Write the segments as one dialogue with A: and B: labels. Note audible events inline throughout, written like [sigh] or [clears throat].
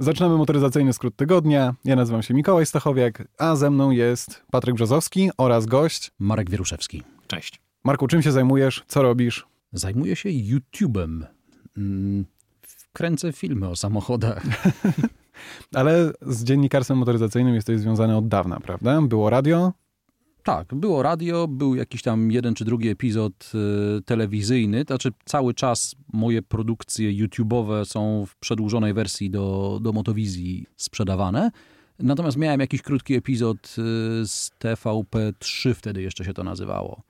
A: Zaczynamy motoryzacyjny skrót tygodnia. Ja nazywam się Mikołaj Stachowiak, a ze mną jest Patryk Brzozowski oraz gość
B: Marek Wieruszewski.
C: Cześć.
A: Marku, czym się zajmujesz? Co robisz?
B: Zajmuję się YouTube'em. Mm, kręcę filmy o samochodach. [laughs]
A: Ale z dziennikarstwem motoryzacyjnym jesteś związany od dawna, prawda? Było radio?
B: Tak, było radio, był jakiś tam jeden czy drugi epizod y, telewizyjny. Znaczy, cały czas moje produkcje YouTube'owe są w przedłużonej wersji do, do Motowizji sprzedawane. Natomiast miałem jakiś krótki epizod y, z TVP3, wtedy jeszcze się to nazywało.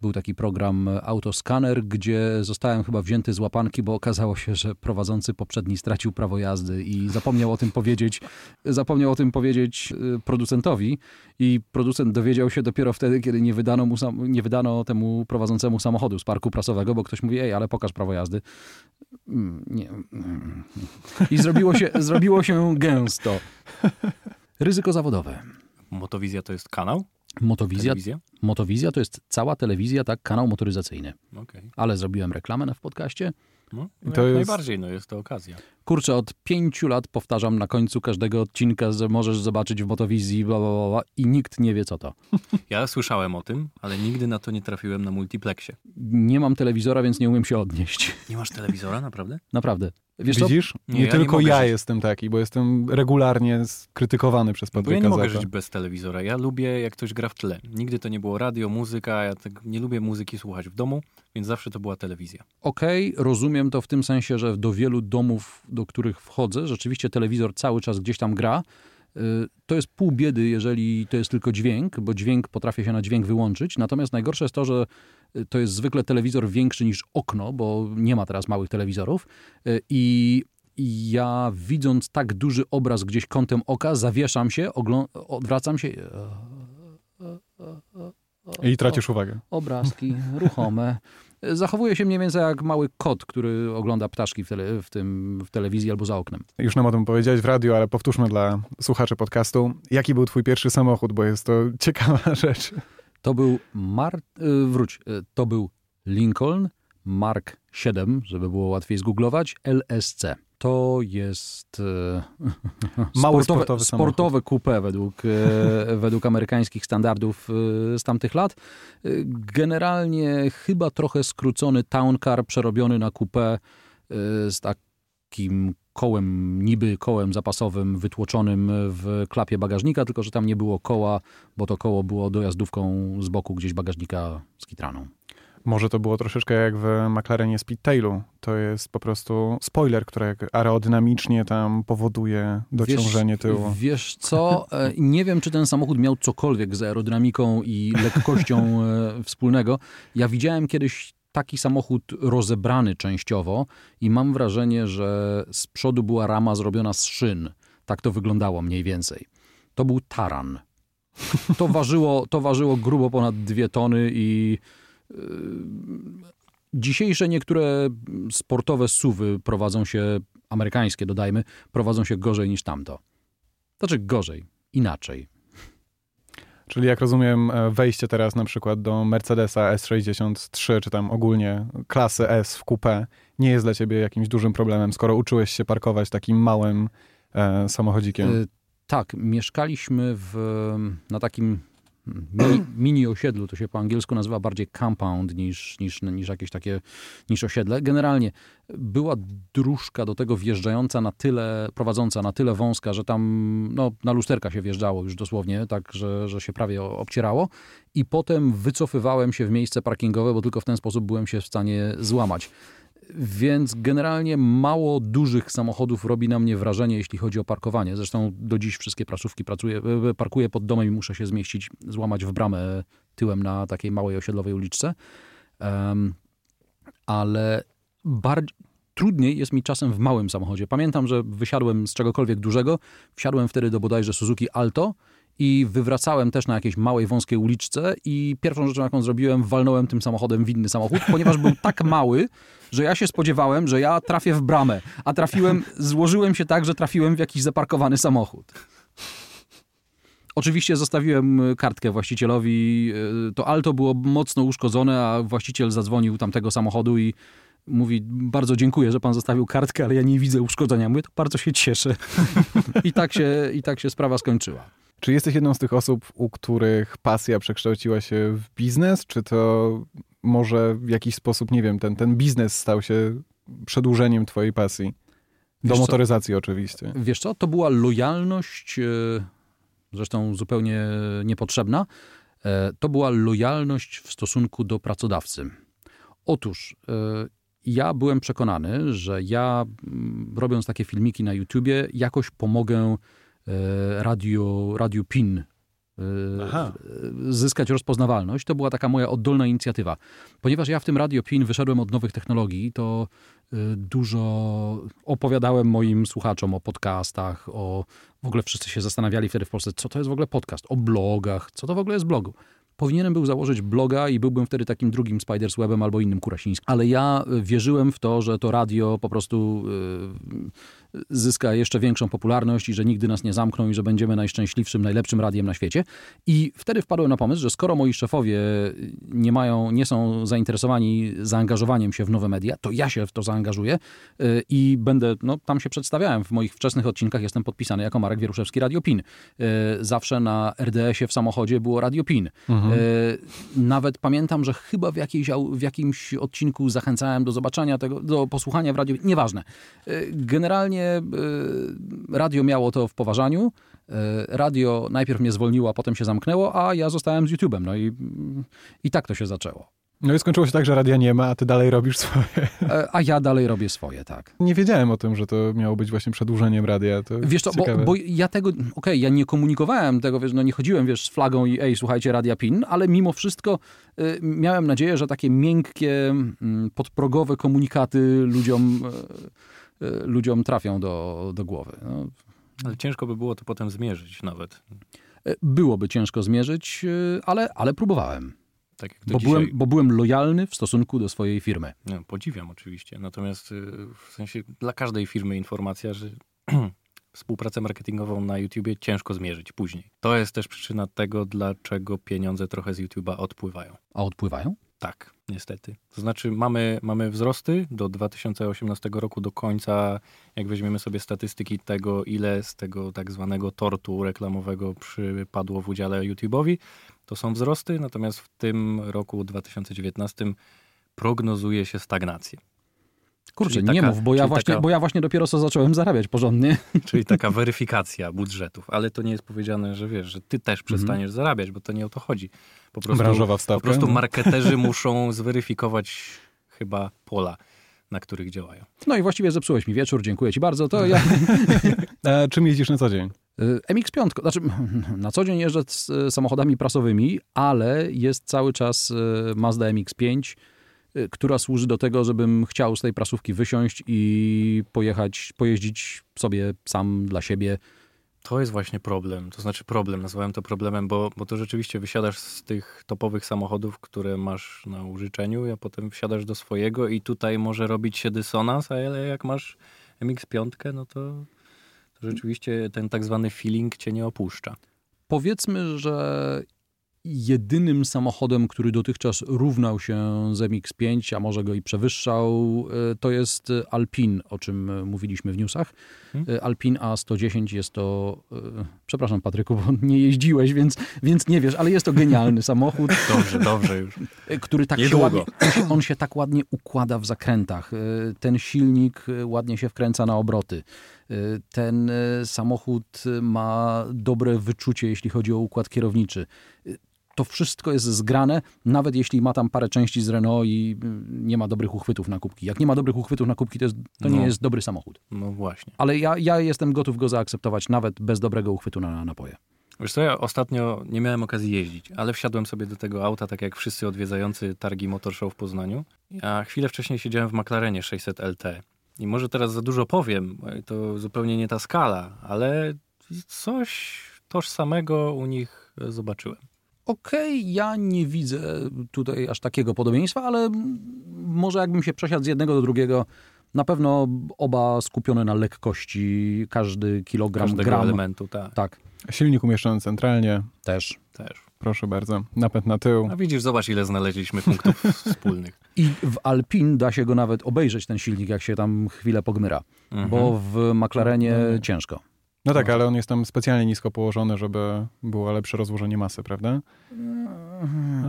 B: Był taki program Autoscanner, gdzie zostałem chyba wzięty z łapanki, bo okazało się, że prowadzący poprzedni stracił prawo jazdy i zapomniał o tym powiedzieć, zapomniał o tym powiedzieć y, producentowi i producent dowiedział się dopiero wtedy, kiedy nie wydano, mu, nie wydano temu prowadzącemu samochodu z parku prasowego, bo ktoś mówi, ej, ale pokaż prawo jazdy. Mm, nie. Mm. I zrobiło się, zrobiło się gęsto. Ryzyko zawodowe.
C: Motowizja to jest kanał?
B: Motowizja, Motowizja to jest cała telewizja, tak, kanał motoryzacyjny.
C: Okay.
B: Ale zrobiłem reklamę w podcaście.
C: No, no to jest... najbardziej, no jest to okazja.
B: Kurczę, od pięciu lat powtarzam na końcu każdego odcinka, że możesz zobaczyć w Motowizji bla, bla, bla, i nikt nie wie, co to. [laughs]
C: Ja słyszałem o tym, ale nigdy na to nie trafiłem na multiplexie.
B: Nie mam telewizora, więc nie umiem się odnieść.
C: Nie masz telewizora, naprawdę? [laughs]
B: Naprawdę.
A: Wiesz Widzisz? Nie, nie ja tylko nie ja żyć. jestem taki, bo jestem regularnie krytykowany przez Patryka
C: Bo ja nie mogę żyć bez telewizora. Ja lubię, jak ktoś gra w tle. Nigdy to nie było radio, muzyka. Ja tak nie lubię muzyki słuchać w domu, więc zawsze to była telewizja.
B: Okej, okay, rozumiem to w tym sensie, że do wielu domów, do których wchodzę, rzeczywiście telewizor cały czas gdzieś tam gra. Y, to jest pół biedy, jeżeli to jest tylko dźwięk, bo dźwięk potrafię się na dźwięk wyłączyć. Natomiast najgorsze jest to, że to jest zwykle telewizor większy niż okno, bo nie ma teraz małych telewizorów. E, I ja widząc tak duży obraz gdzieś kątem oka, zawieszam się, odwracam się.
A: I tracisz uwagę.
B: Obrazki ruchome. [laughs] Zachowuje się mniej więcej jak mały kot, który ogląda ptaszki w, tele, w, tym, w telewizji albo za oknem.
A: Już nam o tym powiedziałeś w radiu, ale powtórzmy dla słuchaczy podcastu. Jaki był twój pierwszy samochód, bo jest to [laughs] ciekawa rzecz.
B: To był Mar... Y, wróć, y, to był Lincoln Mark 7, żeby było łatwiej zgooglować, LSC. To jest
A: e, Mały sportowe, sportowy
B: sportowe coupé według, e, według amerykańskich standardów e, z tamtych lat. Generalnie chyba trochę skrócony town car przerobiony na coupé z takim kołem, niby kołem zapasowym wytłoczonym w klapie bagażnika, tylko że tam nie było koła, bo to koło było dojazdówką z boku gdzieś bagażnika z kitraną.
A: Może to było troszeczkę jak w McLarenie Speedtailu. To jest po prostu spoiler, który aerodynamicznie tam powoduje dociążenie
B: wiesz,
A: tyłu.
B: Wiesz co, e, nie wiem, czy ten samochód miał cokolwiek z aerodynamiką i lekkością [laughs] e, wspólnego. Ja widziałem kiedyś taki samochód rozebrany częściowo i mam wrażenie, że z przodu była rama zrobiona z szyn. Tak to wyglądało mniej więcej. To był taran. To ważyło, to ważyło grubo ponad dwie tony i dzisiejsze niektóre sportowe suwy prowadzą się, amerykańskie dodajmy, prowadzą się gorzej niż tamto. Znaczy gorzej, inaczej.
A: Czyli jak rozumiem, e, wejście teraz na przykład do Mercedesa S63, czy tam ogólnie klasy S w coupé, nie jest dla ciebie jakimś dużym problemem, skoro uczyłeś się parkować takim małym e, samochodzikiem. E,
B: tak, mieszkaliśmy w, na takim mini, mini, osiedlu, to się po angielsku nazywa bardziej compound niż, niż, niż jakieś takie, niż osiedle. Generalnie była dróżka do tego wjeżdżająca na tyle, prowadząca na tyle wąska, że tam no, na lusterka się wjeżdżało już dosłownie, tak, że, że się prawie obcierało i potem wycofywałem się w miejsce parkingowe, bo tylko w ten sposób byłem się w stanie złamać. Więc generalnie mało dużych samochodów robi na mnie wrażenie, jeśli chodzi o parkowanie. Zresztą do dziś wszystkie prasówki pracuję, e, parkuję pod domem i muszę się zmieścić, złamać w bramę tyłem na takiej małej osiedlowej uliczce. Um, ale bardziej, trudniej jest mi czasem w małym samochodzie. Pamiętam, że wysiadłem z czegokolwiek dużego, wsiadłem wtedy do bodajże Suzuki Alto i wywracałem też na jakiejś małej, wąskiej uliczce i pierwszą rzeczą, jaką zrobiłem, walnąłem tym samochodem w inny samochód, ponieważ był tak mały, że ja się spodziewałem, że ja trafię w bramę, a trafiłem, złożyłem się tak, że trafiłem w jakiś zaparkowany samochód. Oczywiście zostawiłem kartkę właścicielowi. To Alto było mocno uszkodzone, a właściciel zadzwonił tamtego samochodu i mówi, bardzo dziękuję, że pan zostawił kartkę, ale ja nie widzę uszkodzenia. Mówię, to bardzo się cieszę. [laughs] I, tak się, I tak się sprawa skończyła.
A: Czy jesteś jedną z tych osób, u których pasja przekształciła się w biznes, czy to może w jakiś sposób, nie wiem, ten, ten biznes stał się przedłużeniem twojej pasji? Do
B: Wiesz co?
A: motoryzacji oczywiście.
B: Wiesz co, to była lojalność, e, zresztą zupełnie niepotrzebna, e, to była lojalność w stosunku do pracodawcy. Otóż e, ja byłem przekonany, że ja mm, robiąc takie filmiki na YouTubie jakoś pomogę radio, radio PIN e,
A: Aha.
B: zyskać rozpoznawalność. To była taka moja oddolna inicjatywa. Ponieważ ja w tym Radio PIN wyszedłem od nowych technologii, to y, dużo opowiadałem moim słuchaczom o podcastach, o w ogóle wszyscy się zastanawiali wtedy w Polsce, co to jest w ogóle podcast, o blogach, co to w ogóle jest blogu. Powinienem był założyć bloga i byłbym wtedy takim drugim Spiders Webem albo innym Kurasińskim. Ale ja wierzyłem w to, że to radio po prostu zyska jeszcze większą popularność i że nigdy nas nie zamkną i że będziemy najszczęśliwszym, najlepszym radiem na świecie. I wtedy wpadłem na pomysł, że skoro moi szefowie nie mają, nie są zainteresowani zaangażowaniem się w nowe media, to ja się w to zaangażuję y, i będę, no tam się przedstawiałem, w moich wczesnych odcinkach jestem podpisany jako Marek Wieruszewski Radio PIN. Y, Zawsze na RDS-ie w samochodzie było Radio PIN.
A: Mhm.
B: Y, Nawet pamiętam, że chyba w, jakiejś, w jakimś odcinku zachęcałem do zobaczenia tego, do posłuchania w radiu. Nieważne. Y, Generalnie y, radio miało to w poważaniu. Y, Radio najpierw mnie zwolniło, a potem się zamknęło, a ja zostałem z YouTube'em. No i, i tak to się zaczęło.
A: No i skończyło się tak, że radia nie ma, a ty dalej robisz swoje.
B: E, A ja dalej robię swoje, tak.
A: Nie wiedziałem o tym, że to miało być właśnie przedłużeniem radia. To
B: Wiesz co, bo, bo ja tego, okej, ja nie komunikowałem tego, wiesz, no nie chodziłem, wiesz, z flagą i ej, słuchajcie, Radia PIN, ale mimo wszystko y, miałem nadzieję, że takie miękkie, mm, podprogowe komunikaty ludziom, y, y, ludziom trafią do, do głowy. No,
C: Ale ciężko by było to potem zmierzyć nawet.
B: y, byłoby ciężko zmierzyć, y, ale, ale próbowałem,
C: Tak
B: bo
C: dzisiaj.
B: byłem, bo byłem lojalny w stosunku do swojej firmy.
C: Nie, podziwiam oczywiście. Natomiast y, w sensie dla każdej firmy informacja, że [clears throat] współpracę marketingową na YouTubie ciężko zmierzyć później. To jest też przyczyna tego, dlaczego pieniądze trochę z YouTube'a odpływają.
B: A odpływają?
C: Tak, niestety. To znaczy mamy, mamy wzrosty do 2018 roku, do końca, jak weźmiemy sobie statystyki tego, ile z tego tak zwanego tortu reklamowego przypadło w udziale YouTube'owi, to są wzrosty, natomiast w tym roku 2019 prognozuje się stagnację.
B: Kurczę,
C: Czyli
B: nie
C: taka-
B: mów, bo ja, właśnie,
C: taka-
B: bo ja właśnie dopiero co zacząłem zarabiać porządnie. [laughs]
C: Czyli taka [laughs] weryfikacja budżetów, ale to nie jest powiedziane, że wiesz, że ty też przestaniesz zarabiać, bo to nie o to chodzi. Po prostu,
A: Branżowa
C: po
A: wstawka.
C: prostu
A: no.
C: marketerzy [laughs] muszą zweryfikować chyba pola, na których działają.
B: No i właściwie zepsułeś mi wieczór, dziękuję ci bardzo. To ja
A: A czym jeździsz na co dzień?
B: Y, MX-5, znaczy na co dzień jeżdżę z y, samochodami prasowymi, ale jest cały czas Mazda MX-5, y, która służy do tego, żebym chciał z tej prasówki wysiąść i pojechać, pojeździć sobie sam dla siebie.
C: To jest właśnie problem. To znaczy problem, nazwałem to problemem, bo, bo to rzeczywiście wysiadasz z tych topowych samochodów, które masz na użyczeniu, a potem wsiadasz do swojego i tutaj może robić się dysonans, ale jak masz MX-5, no to, to rzeczywiście ten tak zwany feeling cię nie opuszcza.
B: Powiedzmy, że jedynym samochodem, który dotychczas równał się z MX-5, a może go i przewyższał, y, to jest Alpine, o czym y, mówiliśmy w newsach.
C: Hmm?
B: Y, Alpine A110 jest to, przepraszam Patryku, bo [laughs] nie jeździłeś, więc, więc nie wiesz, ale jest to genialny samochód, [laughs]
C: Dobrze, dobrze już.
B: który tak się ładnie, on się, tak ładnie układa w zakrętach. Ten silnik ładnie się wkręca na obroty. Ten samochód ma dobre wyczucie, jeśli chodzi o układ kierowniczy. To wszystko jest zgrane, nawet jeśli ma tam parę części z Renault i y, nie ma dobrych uchwytów na kubki. Jak nie ma dobrych uchwytów na kubki, to, jest, to nie
C: No.
B: jest dobry samochód.
C: No właśnie.
B: Ale ja, ja jestem gotów go zaakceptować nawet bez dobrego uchwytu na napoje.
C: Wiesz co, ja ostatnio nie miałem okazji jeździć, ale wsiadłem sobie do tego auta, tak jak wszyscy odwiedzający targi Motor Show w Poznaniu. A chwilę wcześniej siedziałem w McLarenie 600 LT. I może teraz za dużo powiem, to zupełnie nie ta skala, ale coś tożsamego u nich zobaczyłem.
B: Okej, ja nie widzę tutaj aż takiego podobieństwa, ale może jakbym się przesiadł z jednego do drugiego, na pewno oba skupione na lekkości, każdy kilogram,
C: Każdego
B: gram.
C: elementu, tak,
B: Tak,
A: Silnik umieszczony centralnie.
B: też.
C: też.
A: Proszę bardzo. Napęd na tył.
C: A widzisz, zobacz ile znaleźliśmy punktów [laughs] wspólnych.
B: I w Alpin da się go nawet obejrzeć, ten silnik, jak się tam chwilę pogmyra.
C: Mhm.
B: Bo w McLarenie
A: Mhm.
B: ciężko.
A: No tak, ale on jest tam specjalnie nisko położony, żeby było lepsze rozłożenie masy, prawda?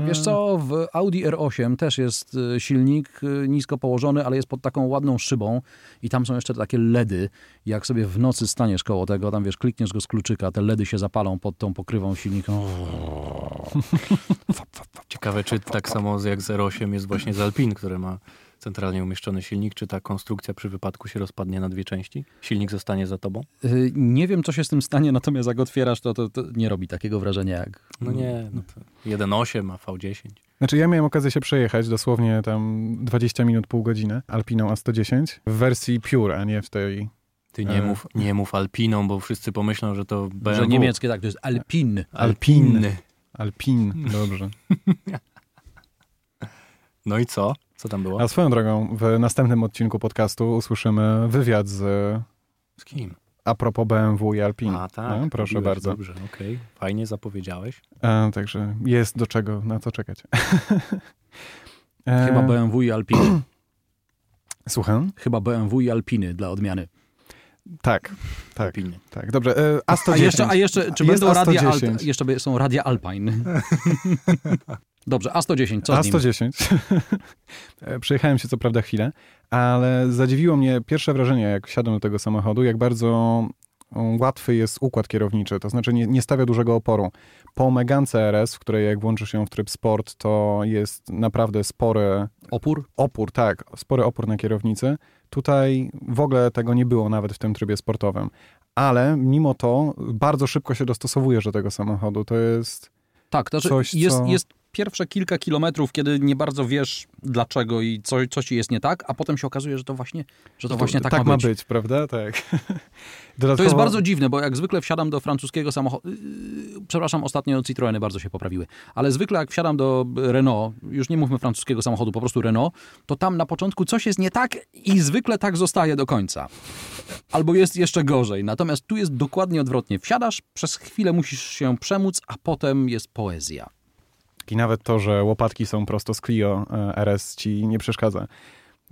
B: Wiesz co, w Audi R8 też jest y, silnik y, nisko położony, ale jest pod taką ładną szybą i tam są jeszcze takie LEDy. Jak sobie w nocy staniesz koło tego, tam wiesz, klikniesz go z kluczyka, te LEDy się zapalą pod tą pokrywą silnika. [laughs]
C: Ciekawe, czy tak samo jak z R8 jest właśnie z Alpin, który ma centralnie umieszczony silnik, czy ta konstrukcja przy wypadku się rozpadnie na dwie części? Silnik zostanie za tobą?
B: Y, Nie wiem, co się z tym stanie, natomiast jak otwierasz, to, to, to nie robi takiego wrażenia jak...
C: No nie, no to 1.8, a V10.
A: Znaczy ja miałem okazję się przejechać dosłownie tam 20 minut, pół godziny Alpiną A110 w wersji Pure, a nie w tej...
C: Ty nie
A: E.
C: mów, nie mów Alpiną, bo wszyscy pomyślą, że to BMW.
B: Że niemieckie, tak, to jest Alpin.
C: Alpiny.
A: Alpin, dobrze. [laughs]
C: No i co? Co tam było?
A: A swoją drogą, w następnym odcinku podcastu usłyszymy wywiad z
C: Z kim?
A: a propos BMW i Alpin.
C: A tak.
A: No, proszę
C: robiłeś,
A: bardzo.
C: Dobrze, okej. Fajnie zapowiedziałeś.
A: E, także jest do czego, na co czekać. [laughs] E,
B: Chyba BMW i Alpiny. [clears throat]
A: Słucham?
B: Chyba BMW i Alpiny dla odmiany.
A: Tak, tak,
C: Alpiny.
A: tak. Dobrze, e, A110.
B: A jeszcze, a jeszcze czy
A: Jest
B: będą radia
A: A110.
B: Alt, jeszcze są radia Alpine. [laughs] Dobrze, A110, co z nim?
A: A110. [laughs] E, Przejechałem się co prawda chwilę, ale zadziwiło mnie pierwsze wrażenie, jak wsiadłem do tego samochodu, jak bardzo łatwy jest układ kierowniczy, to znaczy nie, nie stawia dużego oporu. Po Megance RS, w której jak włączysz ją w tryb sport, to jest naprawdę spory
B: Opór?
A: opór, tak, spory opór na kierownicy. Tutaj w ogóle tego nie było nawet w tym trybie sportowym. Ale mimo to bardzo szybko się dostosowujesz do tego samochodu. To jest
B: Tak, to znaczy
A: Coś,
B: jest,
A: co-
B: jest pierwsze kilka kilometrów, kiedy nie bardzo wiesz dlaczego i co, co ci jest nie tak, a potem się okazuje, że to właśnie, że to właśnie tak,
A: tak
B: ma być.
A: prawda? Tak. [laughs]
B: To
A: Dodatkowo,
B: jest bardzo dziwne, bo jak zwykle wsiadam do francuskiego samochodu. Yy, Przepraszam, ostatnio Citroeny bardzo się poprawiły. Ale zwykle jak wsiadam do Renault, już nie mówmy francuskiego samochodu, po prostu Renault, to tam na początku coś jest nie tak i zwykle tak zostaje do końca. Albo jest jeszcze gorzej. Natomiast tu jest dokładnie odwrotnie. Wsiadasz, przez chwilę musisz się przemóc, a potem jest poezja.
A: I nawet to, że łopatki są prosto z Clio e, RS ci nie przeszkadza.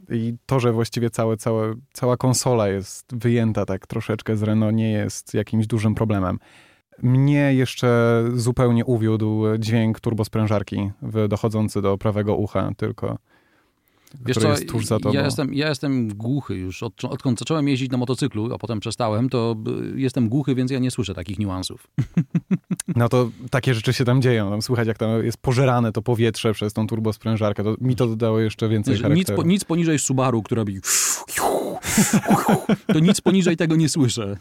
A: I to, że właściwie całe, całe, cała konsola jest wyjęta tak troszeczkę z Renault, nie jest jakimś dużym problemem. Mnie jeszcze zupełnie uwiódł dźwięk turbosprężarki dochodzący do prawego ucha, tylko
B: Wiesz
A: który
B: co,
A: jest tuż za tobą.
B: ja jestem, ja jestem głuchy już. Od, odkąd zacząłem jeździć na motocyklu, a potem przestałem, to jestem głuchy, więc ja nie słyszę takich niuansów. [laughs]
A: No to takie rzeczy się tam dzieją. Tam słychać, jak tam jest pożerane to powietrze przez tą turbosprężarkę. To, mi to dodało jeszcze więcej
B: Wiesz, nic,
A: charakteru.
B: po, nic poniżej Subaru, która robi to nic poniżej tego nie słyszę.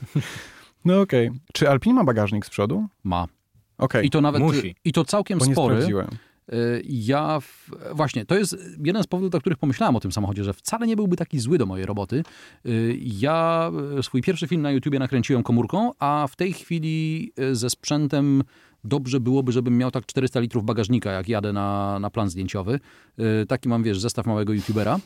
A: No okej. Czy Alpine ma bagażnik z przodu?
B: Ma.
A: Okej,
B: I to nawet,
C: Musi.
B: i to całkiem
A: bo nie
B: spory. Y, Ja w, właśnie, to jest jeden z powodów, dla których pomyślałem o tym samochodzie, że wcale nie byłby taki zły do mojej roboty. Y, Ja y, swój pierwszy film na YouTubie nakręciłem komórką, a w tej chwili ze sprzętem dobrze byłoby, żebym miał tak 400 litrów bagażnika, jak jadę na, na plan zdjęciowy. Taki mam, wiesz, zestaw małego YouTubera.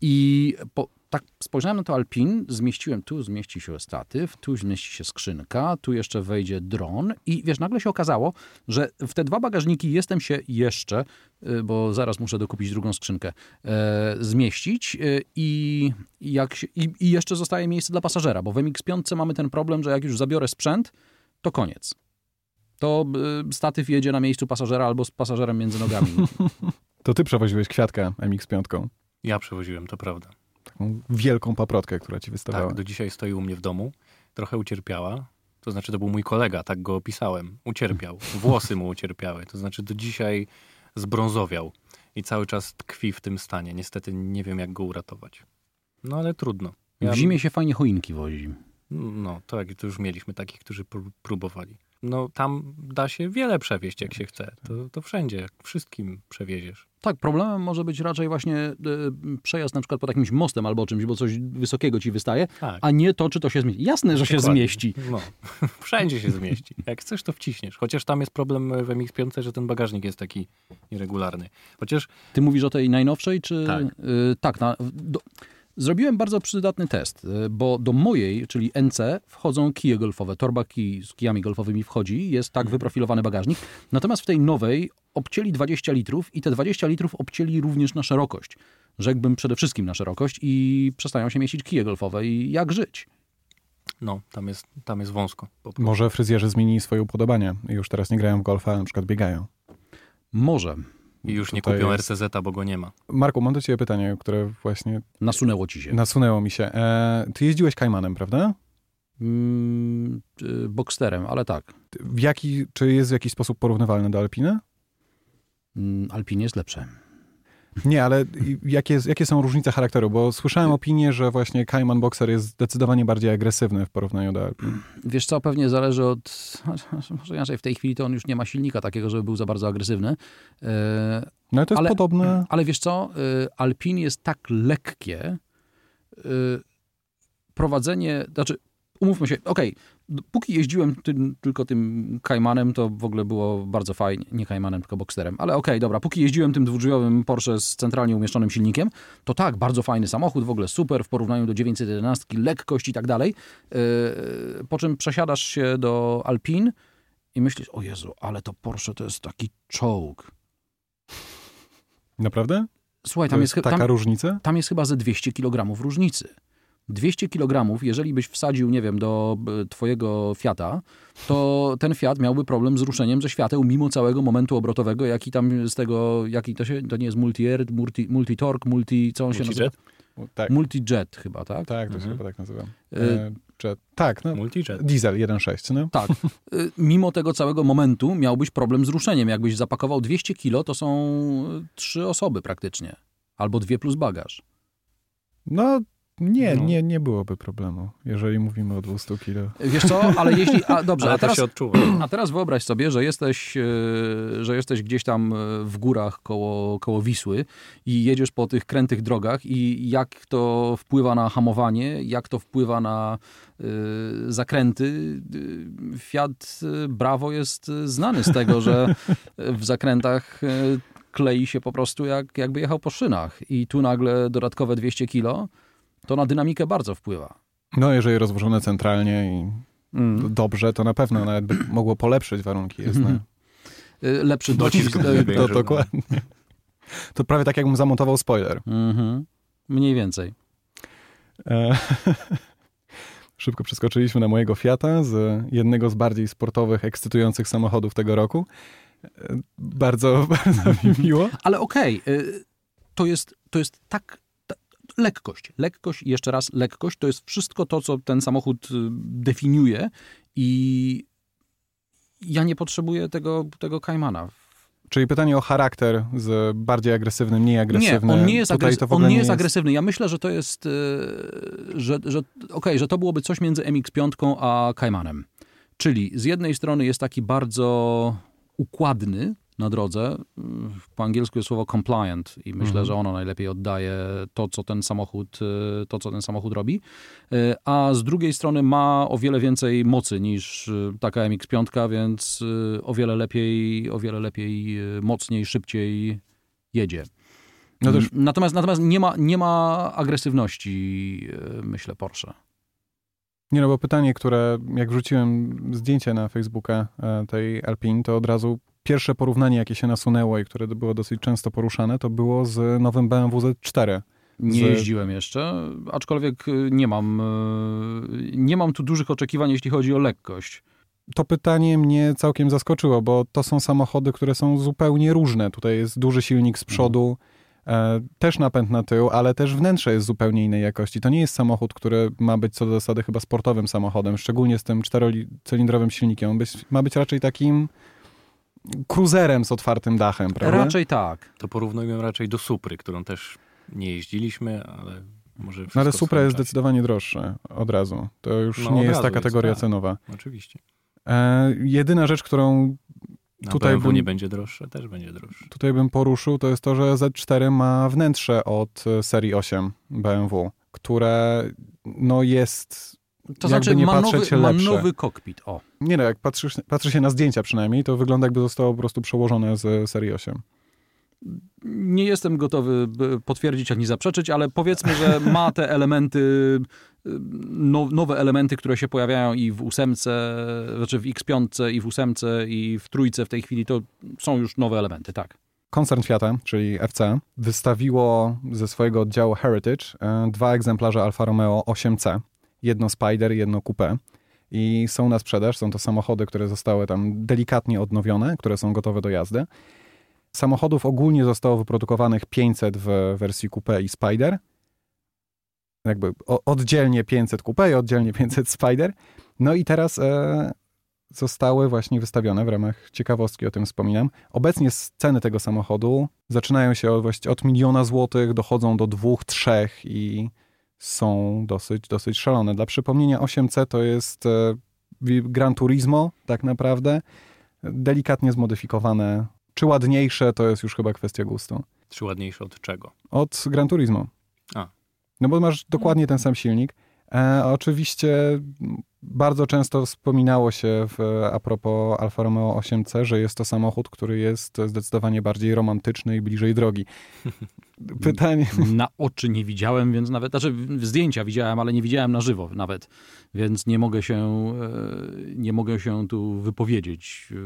B: I po, tak spojrzałem na to Alpin, zmieściłem, tu zmieści się statyw, tu zmieści się skrzynka, tu jeszcze wejdzie dron i wiesz, nagle się okazało, że w te dwa bagażniki jestem się jeszcze, y, bo zaraz muszę dokupić drugą skrzynkę, e, zmieścić y, i, jak się, i, i jeszcze zostaje miejsce dla pasażera, bo w MX-5 mamy ten problem, że jak już zabiorę sprzęt, to koniec. To statyw jedzie na miejscu pasażera albo z pasażerem między nogami. [laughs]
A: To ty przewoziłeś kwiatka MX-5.
C: Ja przewoziłem, to prawda.
A: Taką wielką paprotkę, która ci wystawała.
C: Tak, do dzisiaj stoi u mnie w domu. Trochę ucierpiała. To znaczy, to był mój kolega, tak go opisałem. Ucierpiał. Włosy mu ucierpiały. To znaczy, do dzisiaj zbrązowiał. I cały czas tkwi w tym stanie. Niestety nie wiem, jak go uratować. No ale trudno. Ja-
B: W zimie się fajnie choinki wozi.
C: No, tak, to już mieliśmy takich, którzy pró- próbowali. No, tam da się wiele przewieźć, jak się chce. To, to wszędzie, wszystkim przewieziesz.
B: Tak, problemem może być raczej właśnie e, przejazd na przykład pod jakimś mostem albo czymś, bo coś wysokiego ci wystaje,
C: Tak.
B: a nie to, czy to się zmieści. Jasne, że się
C: Dokładnie.
B: zmieści.
C: No, [laughs] wszędzie się zmieści. Jak chcesz, to wciśniesz. Chociaż tam jest problem w MX-5, że ten bagażnik jest taki nieregularny. Chociaż
B: Ty mówisz o tej najnowszej, czy...
C: Tak.
B: Y, tak, na, do, Zrobiłem bardzo przydatny test, y, bo do mojej, czyli NC, wchodzą kije golfowe. Torba kij z kijami golfowymi wchodzi, jest tak wyprofilowany bagażnik. Natomiast w tej nowej obcięli 20 litrów i te 20 litrów obcięli również na szerokość. Rzekłbym przede wszystkim na szerokość i przestają się mieścić kije golfowe i jak żyć.
C: No, tam jest, tam jest wąsko.
A: Może fryzjerzy zmienili swoje upodobania i już teraz nie grają w golfa, a na przykład biegają.
B: Może.
C: I już nie kupią
A: jest-
C: RCZ, bo go nie ma.
A: Marku, mam do ciebie pytanie, które właśnie
B: Nasunęło ci się.
A: nasunęło mi się. E, ty jeździłeś Kajmanem, prawda?
B: Mm, y, Boxsterem, ale tak.
A: W jaki, czy jest w jakiś sposób porównywalny do Alpiny?
B: Mm, Alpin jest lepsze.
A: Nie, ale jakie, jakie są różnice charakteru? Bo słyszałem opinię, że właśnie Kajman Boxer jest zdecydowanie bardziej agresywny w porównaniu do Alpiny.
B: Wiesz co, pewnie zależy od... [laughs] Może inaczej, w tej chwili to on już nie ma silnika takiego, żeby był za bardzo agresywny. E,
A: No ale to jest
B: Ale-
A: podobne.
B: Ale wiesz co, y, Alpin jest tak lekkie, y, prowadzenie, znaczy umówmy się, okej, d- póki jeździłem tym, tylko tym Kajmanem, to w ogóle było bardzo fajnie, nie Kajmanem, tylko Boxsterem, ale okej, dobra, póki jeździłem tym dwudrzwiowym Porsche z centralnie umieszczonym silnikiem, to tak, bardzo fajny samochód, w ogóle super w porównaniu do 911, lekkość i tak dalej, Y, po czym przesiadasz się do Alpin i myślisz, o Jezu, ale to Porsche to jest taki czołg.
A: Naprawdę?
B: Słuchaj,
A: To
B: tam
A: jest
B: jest,
A: taka
B: tam,
A: różnica?
B: tam jest chyba ze 200 kg różnicy. 200 kg, jeżeli byś wsadził, nie wiem, do e, twojego Fiata, to ten Fiat miałby problem z ruszeniem ze świateł mimo całego momentu obrotowego, jaki tam z tego, jaki to się, to nie jest multi-air, multi, multi-torque, multi, co on się
C: Multijet?
B: nazywa?
A: Tak,
B: Multi-jet chyba, tak?
A: tak, to się
C: Mhm.
A: chyba tak nazywa.
B: E,
A: E, jet. Tak, no,
C: Multijet.
A: diesel 1.6, no.
B: Tak. Y, Mimo tego całego momentu miałbyś problem z ruszeniem. Jakbyś zapakował 200 kilo, to są trzy osoby praktycznie. Albo dwie plus bagaż.
A: No, nie,
C: No.
A: nie, nie byłoby problemu, jeżeli mówimy o 200 kilo.
B: Wiesz co, ale jeśli... A, dobrze,
C: Ale
B: a
C: to
B: teraz,
C: się odczuwa. [clears throat]
B: A teraz wyobraź sobie, że jesteś, e, że jesteś gdzieś tam e, w górach koło, koło Wisły i jedziesz po tych krętych drogach i jak to wpływa na hamowanie, jak to wpływa na e, zakręty. Fiat Bravo jest znany z tego, że w zakrętach klei się po prostu jak, jakby jechał po szynach i tu nagle dodatkowe 200 kilo, to na dynamikę bardzo wpływa.
A: No, jeżeli rozłożone centralnie i
B: Mm.
A: dobrze, to na pewno nawet by mogło polepszyć warunki.
B: Mhm. E, Lepszy
C: Docisk
B: docisk.
C: był.
A: To
C: Wierzę, no.
A: dokładnie. To prawie tak, jakbym zamontował spoiler.
B: Mhm. Mniej więcej.
A: E, [laughs] Szybko przeskoczyliśmy na mojego Fiata z jednego z bardziej sportowych, ekscytujących samochodów tego roku. E, Bardzo, [laughs] bardzo mi miło.
B: Ale okej, y, to, jest, to jest tak. Lekkość. Lekkość i jeszcze raz lekkość to jest wszystko to, co ten samochód y, definiuje i ja nie potrzebuję tego, tego Kaimana.
A: Czyli pytanie o charakter z bardziej agresywny, mniej agresywny.
B: Nie, on nie jest, agres- on
A: ogóle
B: nie jest agresywny. Ja myślę, że to jest, y, że, że okej, że to byłoby coś między MX-5 a Kaimanem. Czyli z jednej strony jest taki bardzo układny na drodze. Po angielsku jest słowo compliant i myślę,
A: Mhm.
B: że ono najlepiej oddaje to, co ten samochód, y, to, co ten samochód robi. Y, A z drugiej strony ma o wiele więcej mocy niż y, taka MX-5, więc o wiele lepiej, o wiele lepiej, mocniej, szybciej jedzie.
A: No też
B: Natomiast, natomiast nie, ma, nie ma agresywności, myślę, Porsche.
A: Nie no, bo pytanie, które jak wrzuciłem zdjęcie na Facebooka e, tej Alpine, to od razu pierwsze porównanie, jakie się nasunęło i które było dosyć często poruszane, to było z nowym BMW Z4.
B: Nie
A: Z-
B: jeździłem jeszcze, aczkolwiek e, nie mam, e, nie mam tu dużych oczekiwań, jeśli chodzi o lekkość.
A: To pytanie mnie całkiem zaskoczyło, bo to są samochody, które są zupełnie różne. Tutaj jest duży silnik z przodu, e, też napęd na tył, ale też wnętrze jest zupełnie innej jakości. To nie jest samochód, który ma być co do zasady chyba sportowym samochodem, szczególnie z tym czterocylindrowym silnikiem. On być, ma być raczej takim cruzerem z otwartym dachem, prawda?
B: Raczej tak.
C: To porównujmy raczej do Supry, którą też nie jeździliśmy, ale może
A: No ale Supra jest zdecydowanie droższe od razu. To już
C: No,
A: nie jest ta
C: jest,
A: kategoria
C: tak.
A: cenowa.
C: Oczywiście.
A: E, jedyna rzecz, którą
C: Na
A: Tutaj
C: BMW
A: bym-
C: nie będzie droższe, też będzie droższe.
A: tutaj bym poruszył, to jest to, że Z4 ma wnętrze od e, serii 8 BMW, które no jest...
B: To znaczy
A: nie
B: ma nowy, nowy kokpit. O.
A: Nie no, jak patrzysz, patrzy się na zdjęcia przynajmniej, to wygląda jakby zostało po prostu przełożone z serii 8.
B: Nie jestem gotowy potwierdzić ani zaprzeczyć, ale powiedzmy, że [laughs] ma te elementy, no, nowe elementy, które się pojawiają i w ósemce, znaczy w X5 i w ósemce i w trójce w tej chwili, to są już nowe elementy, tak.
A: Koncern Fiata, czyli FC, wystawiło ze swojego oddziału Heritage e, dwa egzemplarze Alfa Romeo 8C. Jedno Spider, jedno Coupé. I są na sprzedaż. Są to samochody, które zostały tam delikatnie odnowione, które są gotowe do jazdy. Samochodów ogólnie zostało wyprodukowanych 500 w wersji Coupé i Spider. Jakby oddzielnie 500 Coupé i oddzielnie 500 Spider. No i teraz e, zostały właśnie wystawione w ramach ciekawostki, o tym wspominam. Obecnie ceny tego samochodu zaczynają się od, od miliona złotych, dochodzą do dwóch, trzech i są dosyć, dosyć szalone. Dla przypomnienia 8C to jest e, Gran Turismo tak naprawdę, delikatnie zmodyfikowane. Czy ładniejsze, to jest już chyba kwestia gustu.
C: Czy ładniejsze od czego?
A: Od Gran Turismo.
C: A.
A: No bo masz dokładnie ten sam silnik. E, oczywiście bardzo często wspominało się w, a propos Alfa Romeo 8C, że jest to samochód, który jest zdecydowanie bardziej romantyczny i bliżej drogi. [laughs]
B: Pytanie. Na oczy nie widziałem, więc nawet, znaczy zdjęcia widziałem, ale nie widziałem na żywo nawet, więc nie mogę się, e, nie mogę się tu wypowiedzieć. E,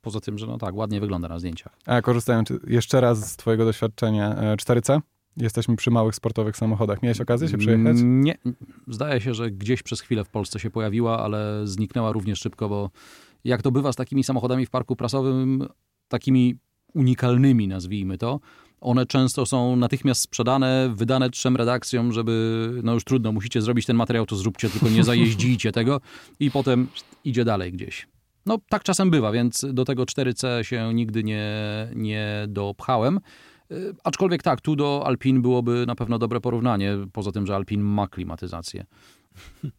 B: poza tym, że no tak, ładnie wygląda na zdjęciach.
A: A korzystając jeszcze raz z twojego doświadczenia, 4C? Jesteśmy przy małych sportowych samochodach. Miałeś okazję się przejechać?
B: Nie. Zdaje się, że gdzieś przez chwilę w Polsce się pojawiła, ale zniknęła również szybko, bo jak to bywa z takimi samochodami w parku prasowym, takimi unikalnymi, nazwijmy to, one często są natychmiast sprzedane, wydane trzem redakcjom, żeby, no już trudno, musicie zrobić ten materiał, to zróbcie, tylko nie zajeździcie tego i potem idzie dalej gdzieś. No tak czasem bywa, więc do tego 4C się nigdy nie, nie dopchałem. Y, aczkolwiek tak, tu do Alpin byłoby na pewno dobre porównanie, poza tym, że Alpin ma klimatyzację. [laughs]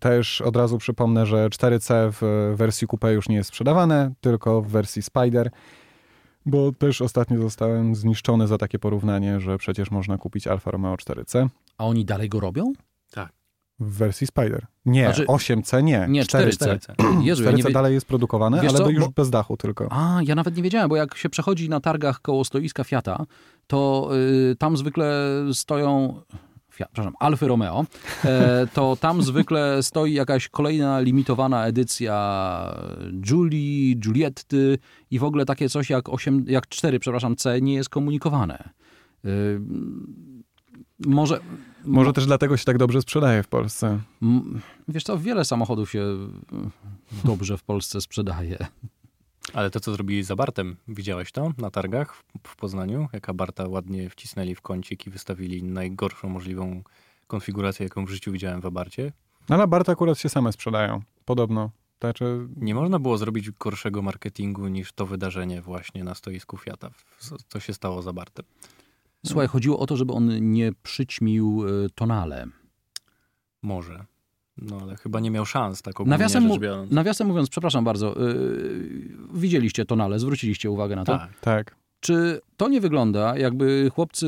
A: Też od razu przypomnę, że 4C w wersji Coupe już nie jest sprzedawane, tylko w wersji Spider, bo też ostatnio zostałem zniszczony za takie porównanie, że przecież można kupić Alfa Romeo 4C.
B: A oni dalej go robią?
A: W wersji Spider. Nie, znaczy, 8C nie.
B: Nie, 4C.
A: 4C, [clears throat] Jezu, 4C ja nie dalej jest produkowane, Wiesz ale co? już bo... bez dachu tylko.
B: A, ja nawet nie wiedziałem, bo jak się przechodzi na targach koło stoiska Fiata, to y, tam zwykle stoją Fiat, przepraszam, Alfy Romeo, e, to tam zwykle stoi jakaś kolejna limitowana edycja Julii, Julietty i w ogóle takie coś jak 8, jak 4, przepraszam, C nie jest komunikowane. Y, może,
A: Może też dlatego się tak dobrze sprzedaje w Polsce.
B: Wiesz co, wiele samochodów się dobrze w Polsce sprzedaje.
C: Ale to, co zrobili z Abartem, widziałeś to na targach w Poznaniu? Jak Abarta ładnie wcisnęli w kącik i wystawili najgorszą możliwą konfigurację, jaką w życiu widziałem w Abarcie?
A: Ale Abarty akurat się same sprzedają, podobno. Znaczy...
C: Nie można było zrobić gorszego marketingu niż to wydarzenie właśnie na stoisku Fiata. Co się stało z Abartem?
B: Słuchaj, chodziło o to, żeby on nie przyćmił e, tonale.
C: Może. No ale chyba nie miał szans, tak ogólnie
B: nawiasem,
C: rzecz biorąc.
B: Nawiasem mówiąc, przepraszam bardzo, yy, widzieliście tonale, zwróciliście uwagę na to?
A: Tak. tak.
B: Czy to nie wygląda, jakby chłopcy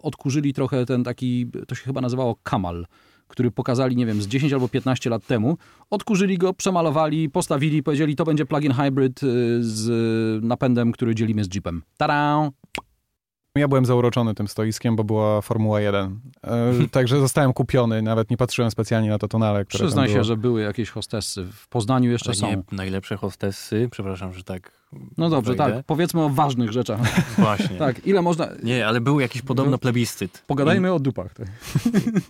B: odkurzyli trochę ten taki, to się chyba nazywało kamal, który pokazali, nie wiem, z 10 albo 15 lat temu. Odkurzyli go, przemalowali, postawili, powiedzieli, to będzie plug-in hybrid y, z napędem, który dzielimy z Jeepem. Tada!
A: Ja byłem zauroczony tym stoiskiem, bo była Formuła 1. E, także zostałem kupiony, nawet nie patrzyłem specjalnie na to tonale, które
B: Przyznaj
A: się,
B: że były jakieś hostessy. W Poznaniu jeszcze
C: Ale
B: są.
C: Nie, najlepsze hostessy, przepraszam, że tak.
B: No dobrze, tak. Powiedzmy o ważnych rzeczach. [laughs]
C: Właśnie.
B: tak, ile można.
C: Nie, ale był jakiś podobno plebiscyt.
B: Pogadajmy I... o dupach. Tak.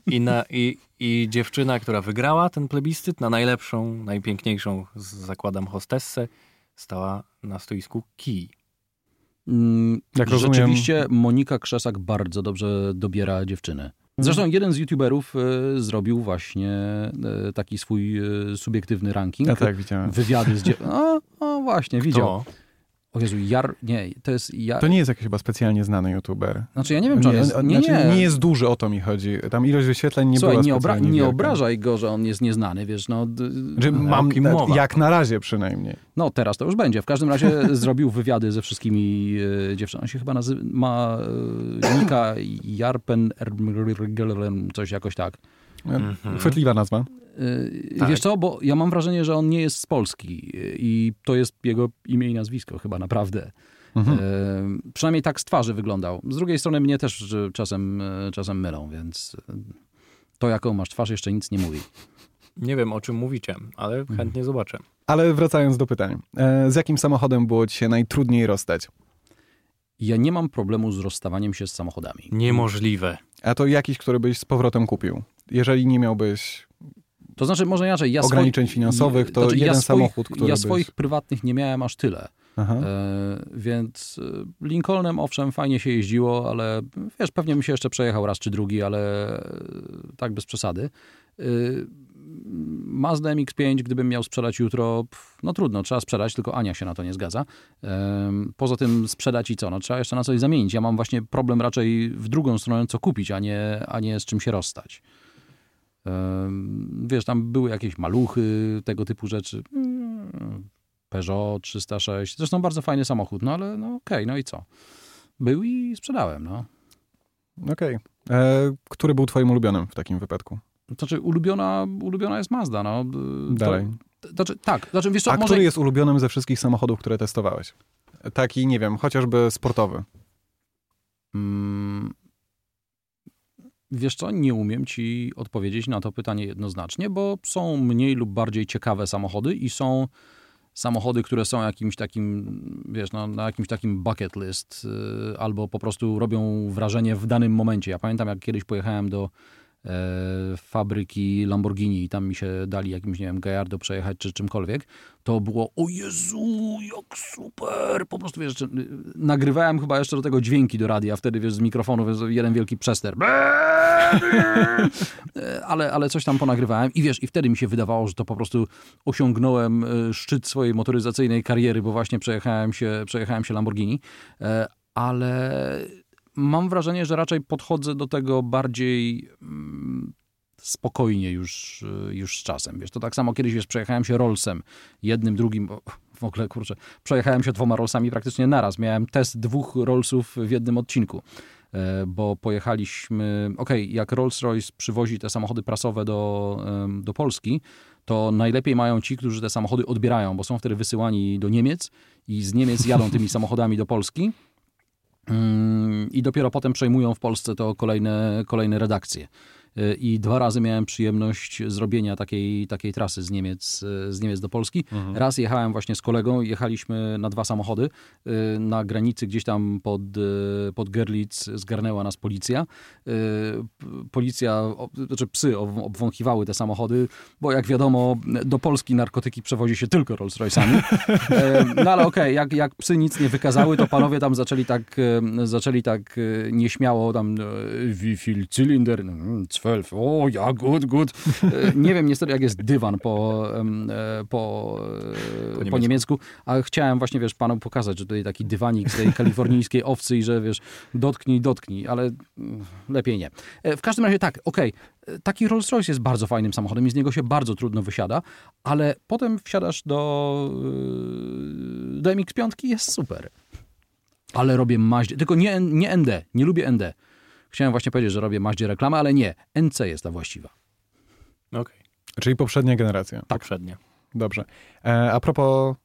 C: I, na, i, I dziewczyna, która wygrała ten plebiscyt na najlepszą, najpiękniejszą, zakładam, hostessę, stała na stoisku kij.
B: Mm, Jak Rzeczywiście rozumiem... Monika Krzesak bardzo dobrze dobiera dziewczyny. Zresztą jeden z youtuberów e, zrobił właśnie e, taki swój e, subiektywny ranking.
A: Ja tak, widziałem.
B: Wywiady z dziewczynami. [laughs] O, o, właśnie, Kto? widział. O Jezu, Jar... Nie, to jest... Jar...
A: To nie jest jakiś chyba specjalnie znany youtuber.
B: Znaczy ja nie wiem, czy on jest...
A: Nie,
B: nie,
A: znaczy, nie. nie jest duży, o to mi chodzi. Tam ilość wyświetleń nie
B: Słuchaj,
A: była
B: nie,
A: obra
B: nie obrażaj go, że on jest nieznany, wiesz, no...
A: Że mam, mowa. Jak na razie przynajmniej.
B: No, teraz to już będzie. W każdym razie [laughs] zrobił wywiady ze wszystkimi e, dziewczynami. On się chyba nazywa... Ma e, Nika Jarpen... Coś jakoś tak.
A: Mhm. Chwytliwa nazwa.
B: Yy, tak. Wiesz co, bo ja mam wrażenie, że on nie jest z Polski i to jest jego imię i nazwisko chyba naprawdę. Mhm. E, przynajmniej tak z twarzy wyglądał. Z drugiej strony mnie też czasem, czasem mylą, więc to jaką masz twarz jeszcze nic nie mówi.
C: Nie wiem o czym mówicie, ale mhm. chętnie zobaczę.
A: Ale wracając do pytań. E, z jakim samochodem było ci się najtrudniej rozstać?
B: Ja nie mam problemu z rozstawaniem się z samochodami.
C: Niemożliwe.
A: A to jakiś, który byś z powrotem kupił? Jeżeli nie miałbyś
B: to znaczy, może inaczej. Ja
A: ograniczeń swoich, finansowych, to znaczy, jeden ja swoich, samochód, który
B: Ja swoich byś... prywatnych nie miałem aż tyle. E, więc e, Lincolnem owszem, fajnie się jeździło, ale wiesz, pewnie mi się jeszcze przejechał raz czy drugi, ale e, tak bez przesady. E, Mazda MX-5, gdybym miał sprzedać jutro, no trudno, trzeba sprzedać, tylko Ania się na to nie zgadza. Poza tym sprzedać i co? No, trzeba jeszcze na coś zamienić. Ja mam właśnie problem raczej w drugą stronę, co kupić, a nie, a nie z czym się rozstać. Wiesz, tam były jakieś maluchy, tego typu rzeczy. Peugeot 306. Zresztą bardzo fajny samochód, no ale no okej, okay, no i co? Był i sprzedałem, no.
A: Okej. Okay. E, który był twoim ulubionym w takim wypadku?
B: Znaczy, ulubiona, ulubiona jest Mazda, no.
A: Dalej.
B: To, znaczy, tak. Znaczy, wiesz co,
A: A może... który jest ulubionym ze wszystkich samochodów, które testowałeś? Taki, nie wiem, chociażby sportowy. Hmm.
B: Wiesz co, nie umiem ci odpowiedzieć na to pytanie jednoznacznie, bo są mniej lub bardziej ciekawe samochody i są samochody, które są jakimś takim, wiesz, no, na jakimś takim bucket list, yy, albo po prostu robią wrażenie w danym momencie. Ja pamiętam, jak kiedyś pojechałem do fabryki Lamborghini i tam mi się dali jakimś, nie wiem, Gallardo przejechać czy czymkolwiek, to było o Jezu, jak super! Po prostu, wiesz, nagrywałem chyba jeszcze do tego dźwięki do radia, wtedy, wiesz, z mikrofonu, wiesz, jeden wielki przester. E, ale, ale coś tam ponagrywałem i wiesz, i wtedy mi się wydawało, że to po prostu osiągnąłem e, szczyt swojej motoryzacyjnej kariery, bo właśnie przejechałem się, przejechałem się Lamborghini, ale mam wrażenie, że raczej podchodzę do tego bardziej mm, spokojnie już, y, już z czasem. Wiesz, to tak samo kiedyś, wiesz, przejechałem się Rollsem, jednym, drugim, w ogóle, kurczę, przejechałem się dwoma Rollsami praktycznie naraz. Miałem test dwóch Rollsów w jednym odcinku, e, bo pojechaliśmy, okej, okay, jak Rolls-Royce przywozi te samochody prasowe do, do Polski, to najlepiej mają ci, którzy te samochody odbierają, bo są wtedy wysyłani do Niemiec i z Niemiec jadą tymi [laughs] samochodami do Polski i dopiero potem przejmują w Polsce to kolejne, kolejne redakcje. I dwa razy miałem przyjemność zrobienia takiej, takiej trasy z Niemiec, z Niemiec do Polski. Mhm. Raz jechałem właśnie z kolegą, jechaliśmy na dwa samochody. Y, na granicy gdzieś tam pod, y, pod Gerlitz zgarnęła nas policja. Y, policja, znaczy psy obwąchiwały te samochody, bo jak wiadomo, do Polski narkotyki przewozi się tylko Rolls-Royce'ami. [laughs] No ale okej, okay, jak, jak psy nic nie wykazały, to panowie tam zaczęli tak, zaczęli tak nieśmiało tam wie viel Zylinder, 12. O, ja, gut, gut. E, nie wiem niestety, jak jest dywan po, e, po, po, po niemiecku, ale chciałem właśnie, wiesz, panu pokazać, że tutaj taki dywanik z tej kalifornijskiej owcy i że, wiesz, dotknij, dotknij, ale mm, lepiej nie. E, w każdym razie tak, okej, okay. taki Rolls Royce jest bardzo fajnym samochodem i z niego się bardzo trudno wysiada, ale potem wsiadasz do, do MX-5 jest super. Ale robię maździe, tylko nie, nie ND, nie lubię ND. Chciałem właśnie powiedzieć, że robię Maździe reklamę, ale nie. NC jest ta właściwa.
C: Okej. Okay.
A: Czyli poprzednia generacja.
C: Tak. Poprzednia.
A: Dobrze. E, a propos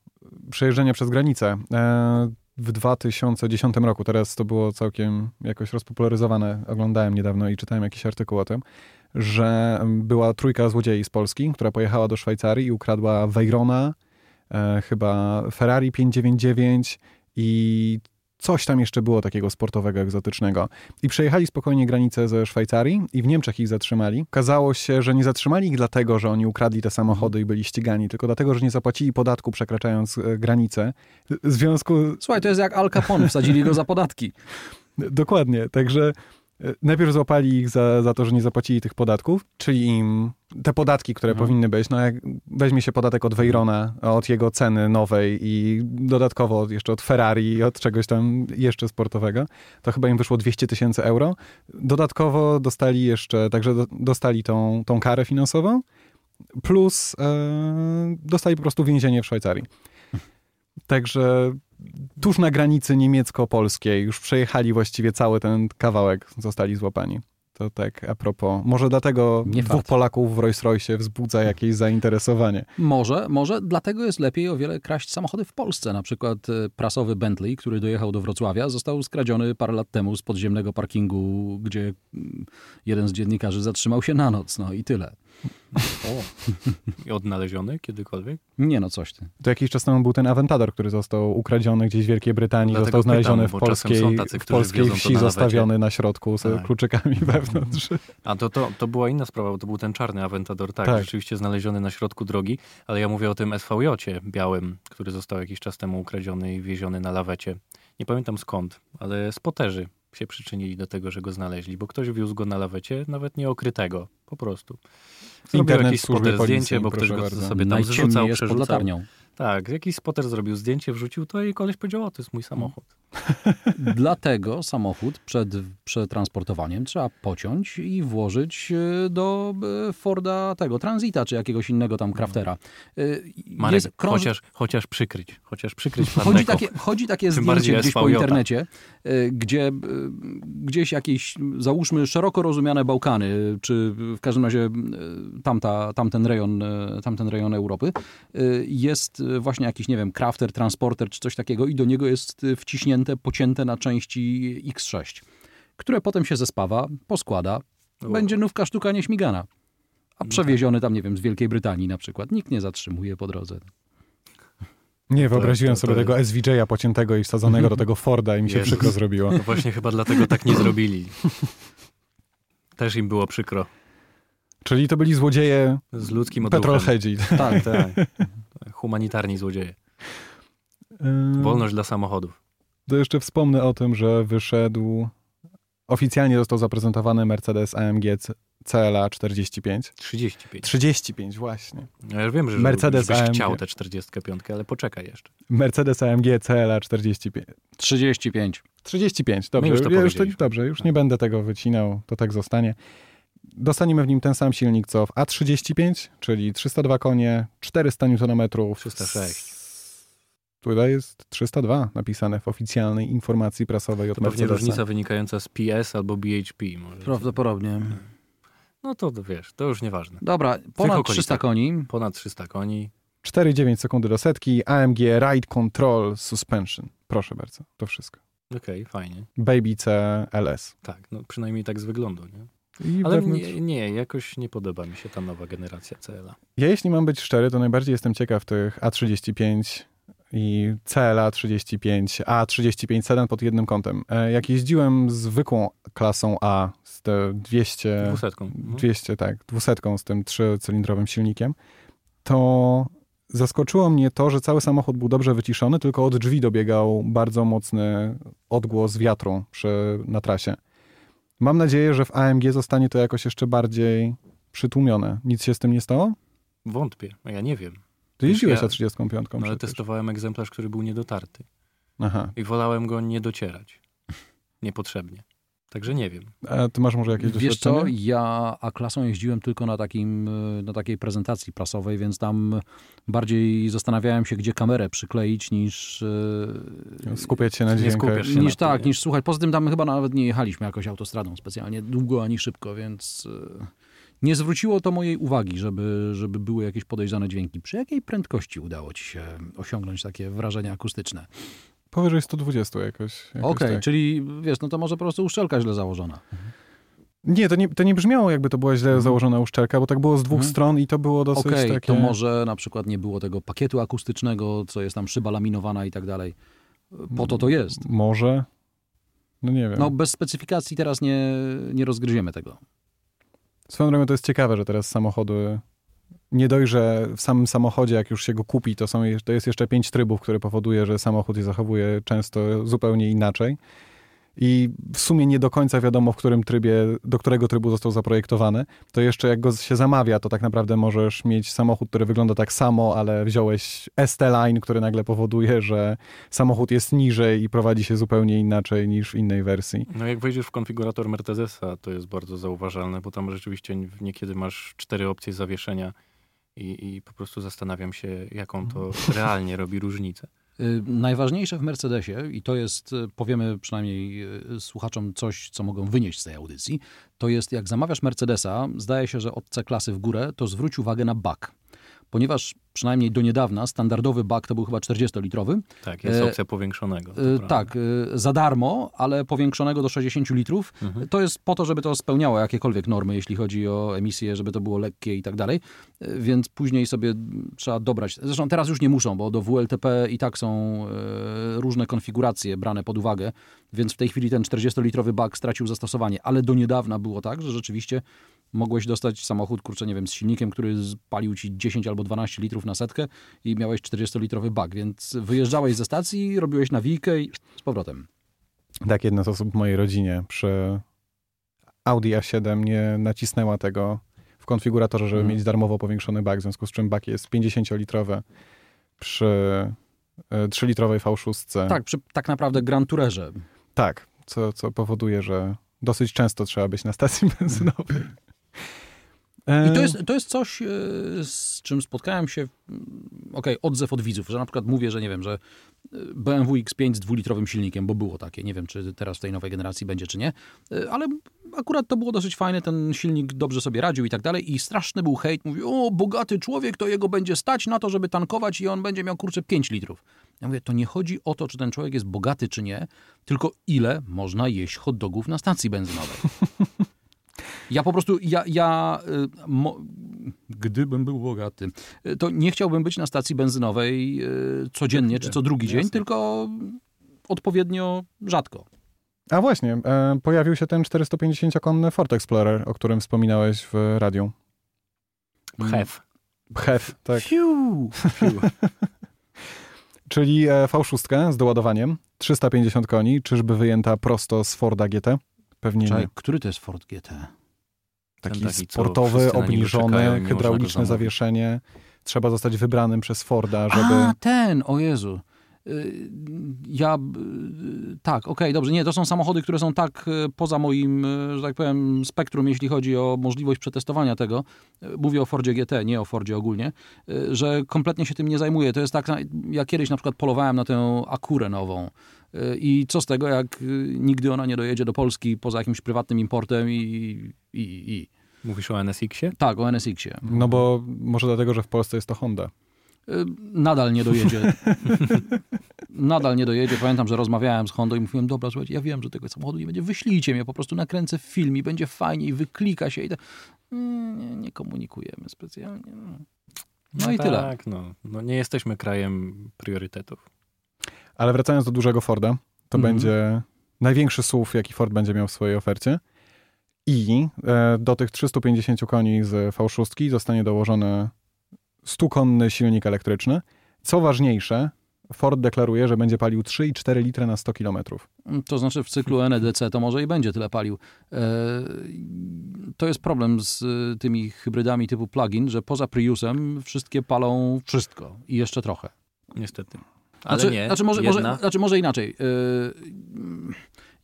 A: przejeżdżania przez granicę. E, w 2010 roku, teraz to było całkiem jakoś rozpopularyzowane, oglądałem niedawno i czytałem jakiś artykuł o tym, że była trójka złodziei z Polski, która pojechała do Szwajcarii i ukradła Veyrona, e, chyba Ferrari 599 i coś tam jeszcze było takiego sportowego, egzotycznego. I przejechali spokojnie granicę ze Szwajcarii i w Niemczech ich zatrzymali. Okazało się, że nie zatrzymali ich dlatego, że oni ukradli te samochody i byli ścigani, tylko dlatego, że nie zapłacili podatku przekraczając e, granicę. W związku...
B: Słuchaj, to jest jak Al Capone, wsadzili go za podatki. [laughs]
A: Dokładnie, także E, najpierw złapali ich za, za to, że nie zapłacili tych podatków, czyli im te podatki, które mhm. powinny być, no jak weźmie się podatek od Veyrona, od jego ceny nowej i dodatkowo jeszcze od Ferrari i od czegoś tam jeszcze sportowego, to chyba im wyszło 200 tysięcy euro. Dodatkowo dostali jeszcze, także do, dostali tą, tą karę finansową, plus e, dostali po prostu więzienie w Szwajcarii. Także tuż na granicy niemiecko-polskiej już przejechali właściwie cały ten kawałek, zostali złapani. To tak a propos. Może dlatego
B: Nie
A: dwóch
B: fart.
A: Polaków w Rolls Royce wzbudza jakieś zainteresowanie.
B: Może, może dlatego jest lepiej o wiele kraść samochody w Polsce. Na przykład e, prasowy Bentley, który dojechał do Wrocławia, został skradziony parę lat temu z podziemnego parkingu, gdzie mm, jeden z dziennikarzy zatrzymał się na noc. No i tyle.
C: O. I odnaleziony kiedykolwiek?
B: Nie no, coś ty.
A: To jakiś czas temu był ten Aventador, który został ukradziony gdzieś w Wielkiej Brytanii,
C: Dlatego
A: został znaleziony
C: pytam,
A: w polskiej,
C: tacy,
A: w polskiej wsi,
C: na
A: zostawiony na środku z
C: Tak.
A: kluczykami [laughs] wewnątrz.
C: A to, to, to była inna sprawa, bo to był ten czarny Aventador, tak,
A: Tak.
C: rzeczywiście znaleziony na środku drogi, ale ja mówię o tym SVJ białym, który został jakiś czas temu ukradziony i wieziony na lawecie. Nie pamiętam skąd, ale spoterzy się przyczynili do tego, że go znaleźli, bo ktoś wiózł go na lawecie, nawet nie okrytego, po prostu. Zrobił
A: Internet
C: jakiś spoter zdjęcie, bo ktoś go
A: bardzo.
C: sobie tam zrzucał, przerzucał.
B: latarnią.
C: Tak, jakiś spoter zrobił zdjęcie, wrzucił to i koleś powiedział, o to jest mój samochód.
B: Dlatego samochód przed przetransportowaniem trzeba pociąć i włożyć e, do e, Forda tego, Transita czy jakiegoś innego tam Craftera. E,
C: Marek,
B: jest krąż-
C: chociaż, chociaż przykryć, chociaż przykryć
B: Chodzi takie, chodzi takie zdjęcie gdzieś po internecie, gdzie gdzieś jakieś, załóżmy, szeroko rozumiane Bałkany, czy w każdym razie tamta, tamten, rejon, tamten rejon Europy, jest właśnie jakiś, nie wiem, crafter, transporter, czy coś takiego i do niego jest y, pocięte na części X6, które potem się zespawa, poskłada,
C: O.
B: będzie nówka sztuka nieśmigana. A przewieziony tam, nie wiem, z Wielkiej Brytanii na przykład. Nikt nie zatrzymuje po drodze.
A: Nie, wyobraziłem
C: to-
A: sobie
C: to
A: tego SVJ-a pociętego i wsadzonego do tego [laughs] Forda i mi się
C: Jezus.
A: przykro zrobiło.
C: No właśnie chyba dlatego tak nie [laughs] zrobili. Też im było przykro.
A: Czyli to byli złodzieje
C: Z ludzkim odruchem.
A: petrolheadzi.
C: Tak, tak. [laughs] Humanitarni złodzieje. Wolność dla samochodów.
A: To jeszcze wspomnę o tym, że wyszedł, oficjalnie został zaprezentowany Mercedes AMG CLA 45.
C: 35.
A: 35, właśnie.
C: Ja już wiem, że
A: Mercedes
C: byś
A: AMG.
C: chciał te 45, ale poczekaj jeszcze.
A: Mercedes AMG CLA 45.
B: 35.
A: 35, dobrze.
C: My już to
A: ja już to, dobrze, już nie będę tego wycinał, to tak zostanie. Dostaniemy w nim ten sam silnik co w A35, czyli 302 konie, 400 Nm.
C: 306.
A: Tutaj jest 302 napisane w oficjalnej informacji prasowej od
C: To pewnie różnica wynikająca z PS albo BHP. Może.
B: Prawdopodobnie.
C: No to wiesz, to już nieważne.
B: Dobra, ponad
C: okolicach.
B: 300 koni.
C: Ponad 300 koni.
A: 4,9 sekundy do setki, AMG Ride Control Suspension. Proszę bardzo, to wszystko.
C: Okej, fajnie.
A: Baby C LS.
C: Tak, no przynajmniej tak z wyglądu, nie?
A: I
C: Ale
A: wewnątrz-
C: nie, nie, jakoś nie podoba mi się ta nowa generacja CLA.
A: Ja jeśli mam być szczery, to najbardziej jestem ciekaw tych A35 i CLA 35, A35 sedan pod jednym kątem. E, Jak jeździłem zwykłą klasą A z te 200,
C: Dwusetką. Mhm.
A: 200 tak, dwusetką z tym trzycylindrowym silnikiem, to zaskoczyło mnie to, że cały samochód był dobrze wyciszony, tylko od drzwi dobiegał bardzo mocny odgłos wiatru przy, na trasie. Mam nadzieję, że w AMG zostanie to jakoś jeszcze bardziej przytłumione. Nic się z tym nie stało?
C: Wątpię, ja nie wiem.
A: Ty jeździłeś
C: ja-
A: A35
C: No, ale testowałem egzemplarz, który był niedotarty.
A: Aha.
C: I wolałem go nie docierać. Niepotrzebnie. Także nie wiem.
A: A ty masz może jakieś
B: Wiesz co,
A: doświadczenie?
B: ja A-klasą jeździłem tylko na, takim, y, na takiej prezentacji prasowej, więc tam bardziej zastanawiałem się, gdzie kamerę przykleić niż... y,
A: Skupiać się na
C: na
B: Niż
C: tym,
B: tak,
C: nie?
B: niż słuchać. Poza tym tam chyba nawet nie jechaliśmy jakoś autostradą specjalnie długo ani szybko, więc y, nie zwróciło to mojej uwagi, żeby, żeby były jakieś podejrzane dźwięki. Przy jakiej prędkości udało ci się osiągnąć takie wrażenia akustyczne?
A: Powyżej 120 jakoś. jakoś
B: Okej,
A: tak.
B: czyli wiesz, no to może po prostu uszczelka źle założona.
A: Nie to, nie, to nie brzmiało jakby to była źle
B: Mhm.
A: założona uszczelka, bo tak było z dwóch
B: Mhm.
A: stron i to było dosyć
B: Okej,
A: takie...
B: to może na przykład nie było tego pakietu akustycznego, co jest tam szyba laminowana i tak dalej. Po to to jest.
A: Może? No nie wiem.
B: No bez specyfikacji teraz nie, nie rozgryziemy tego.
A: Swoją drogą to jest ciekawe, że teraz samochody nie dość, w samym samochodzie, jak już się go kupi, to, są, to jest jeszcze pięć trybów, które powoduje, że samochód się zachowuje często zupełnie inaczej. I w sumie nie do końca wiadomo, w którym trybie, do którego trybu został zaprojektowany. To jeszcze jak go się zamawia, to tak naprawdę możesz mieć samochód, który wygląda tak samo, ale wziąłeś ST-Line, który nagle powoduje, że samochód jest niżej i prowadzi się zupełnie inaczej niż w innej wersji.
C: No jak wejdziesz w konfigurator Mercedesa, to jest bardzo zauważalne, bo tam rzeczywiście niekiedy masz cztery opcje zawieszenia I, I po prostu zastanawiam się, jaką to [laughs] realnie robi różnicę.
B: Y, Najważniejsze w Mercedesie, i to jest, y, powiemy przynajmniej y, słuchaczom coś, co mogą wynieść z tej audycji, to jest jak zamawiasz Mercedesa, zdaje się, że od C-klasy w górę, to zwróć uwagę na bak. Ponieważ przynajmniej do niedawna standardowy bak to był chyba 40-litrowy.
C: Tak, jest
B: E,
C: opcja powiększonego. prawda.
B: Tak, y, za darmo, ale powiększonego do 60 litrów.
C: Mhm.
B: To jest po to, żeby to spełniało jakiekolwiek normy, jeśli chodzi o emisję, żeby to było lekkie i tak dalej. Więc później sobie trzeba dobrać. Zresztą teraz już nie muszą, bo do WLTP i tak są różne konfiguracje brane pod uwagę, więc w tej chwili ten 40-litrowy bak stracił zastosowanie, ale do niedawna było tak, że rzeczywiście mogłeś dostać samochód, kurczę, nie wiem, z silnikiem, który palił ci 10 albo 12 litrów na setkę i miałeś 40-litrowy bak, więc wyjeżdżałeś ze stacji, robiłeś nawijkę i z powrotem.
A: Tak, jedna z osób w mojej rodzinie przy Audi A7 nie nacisnęła tego w konfiguratorze, żeby
B: Mhm.
A: mieć darmowo powiększony bak, w związku z czym bak jest 50-litrowy przy e, 3-litrowej V6.
B: Tak, przy tak naprawdę Grand Tourerze.
A: Tak, co, co powoduje, że dosyć często trzeba być na stacji benzynowej. [laughs]
B: I to
A: E,
B: jest, to jest coś, e, z czym spotkałem się, mm, okej, odzew od widzów, że na przykład mówię, że nie wiem, że e, BMW X5 z dwulitrowym silnikiem, bo było takie, nie wiem, czy teraz w tej nowej generacji będzie, czy nie, ale akurat to było dosyć fajne, ten silnik dobrze sobie radził i tak dalej i straszny był hejt, mówi, o, bogaty człowiek, to jego będzie stać na to, żeby tankować i on będzie miał, kurczę, 5 litrów. Ja mówię, to nie chodzi o to, czy ten człowiek jest bogaty, czy nie, tylko ile można jeść hot dogów na stacji benzynowej. Ja po prostu, ja, ja y, mo, gdybym był bogaty, y, to nie chciałbym być na stacji benzynowej y, codziennie czy co drugi dzień,
C: Jasne.
B: tylko odpowiednio rzadko.
A: A właśnie, e, pojawił się ten 450-konny Ford Explorer, o którym wspominałeś w radiu.
C: Hef.
A: Hef, tak.
B: Fiu, [laughs] fiu.
A: Czyli e, V6 z doładowaniem, 350 koni, czyżby wyjęta prosto z Forda GT? Pewnie
B: Czekaj,
A: nie.
B: który to jest Ford GT?
A: Taki,
C: taki,
A: sportowy, obniżony, hydrauliczne zawieszenie. Trzeba zostać wybranym przez Forda, żeby...
B: A, ten, o Jezu. Y, Ja, y, tak, okej, dobrze, nie, to są samochody, które są tak y, poza moim, że tak powiem, spektrum, jeśli chodzi o możliwość przetestowania tego, mówię o Fordzie GT, nie o Fordzie ogólnie, że kompletnie się tym nie zajmuję. To jest tak, ja kiedyś na przykład polowałem na tę Akurę nową i co z tego, jak y, nigdy ona nie dojedzie do Polski poza jakimś prywatnym importem i, i, i.
C: Mówisz o NSX-ie?
B: tak, o NSX-ie.
A: No bo może dlatego, że w Polsce jest to Honda.
B: Y, Nadal nie dojedzie. [laughs] Nadal nie dojedzie. Pamiętam, że rozmawiałem z Hondą i mówiłem, dobra, słuchajcie, ja wiem, że tego samochodu nie będzie, wyślijcie mnie, po prostu nakręcę film i będzie fajnie i wyklika się i tak. Mm, Nie, nie komunikujemy specjalnie. No i tyle.
C: Tak, no. no. Nie jesteśmy krajem priorytetów.
A: Ale wracając do dużego Forda, to
B: Mhm.
A: będzie największy SUV, jaki Ford będzie miał w swojej ofercie. I e, do tych 350 koni z V6 zostanie dołożony 100-konny silnik elektryczny. Co ważniejsze, Ford deklaruje, że będzie palił 3,4 litry na 100 km.
B: To znaczy w cyklu NEDC to może i będzie tyle palił. E, To jest problem z tymi hybrydami typu plug-in, że poza Priusem wszystkie palą wszystko i jeszcze trochę.
C: Niestety. Ale
B: Znaczy,
C: nie,
B: znaczy, może,
C: jedna.
B: może, znaczy może inaczej. Yy,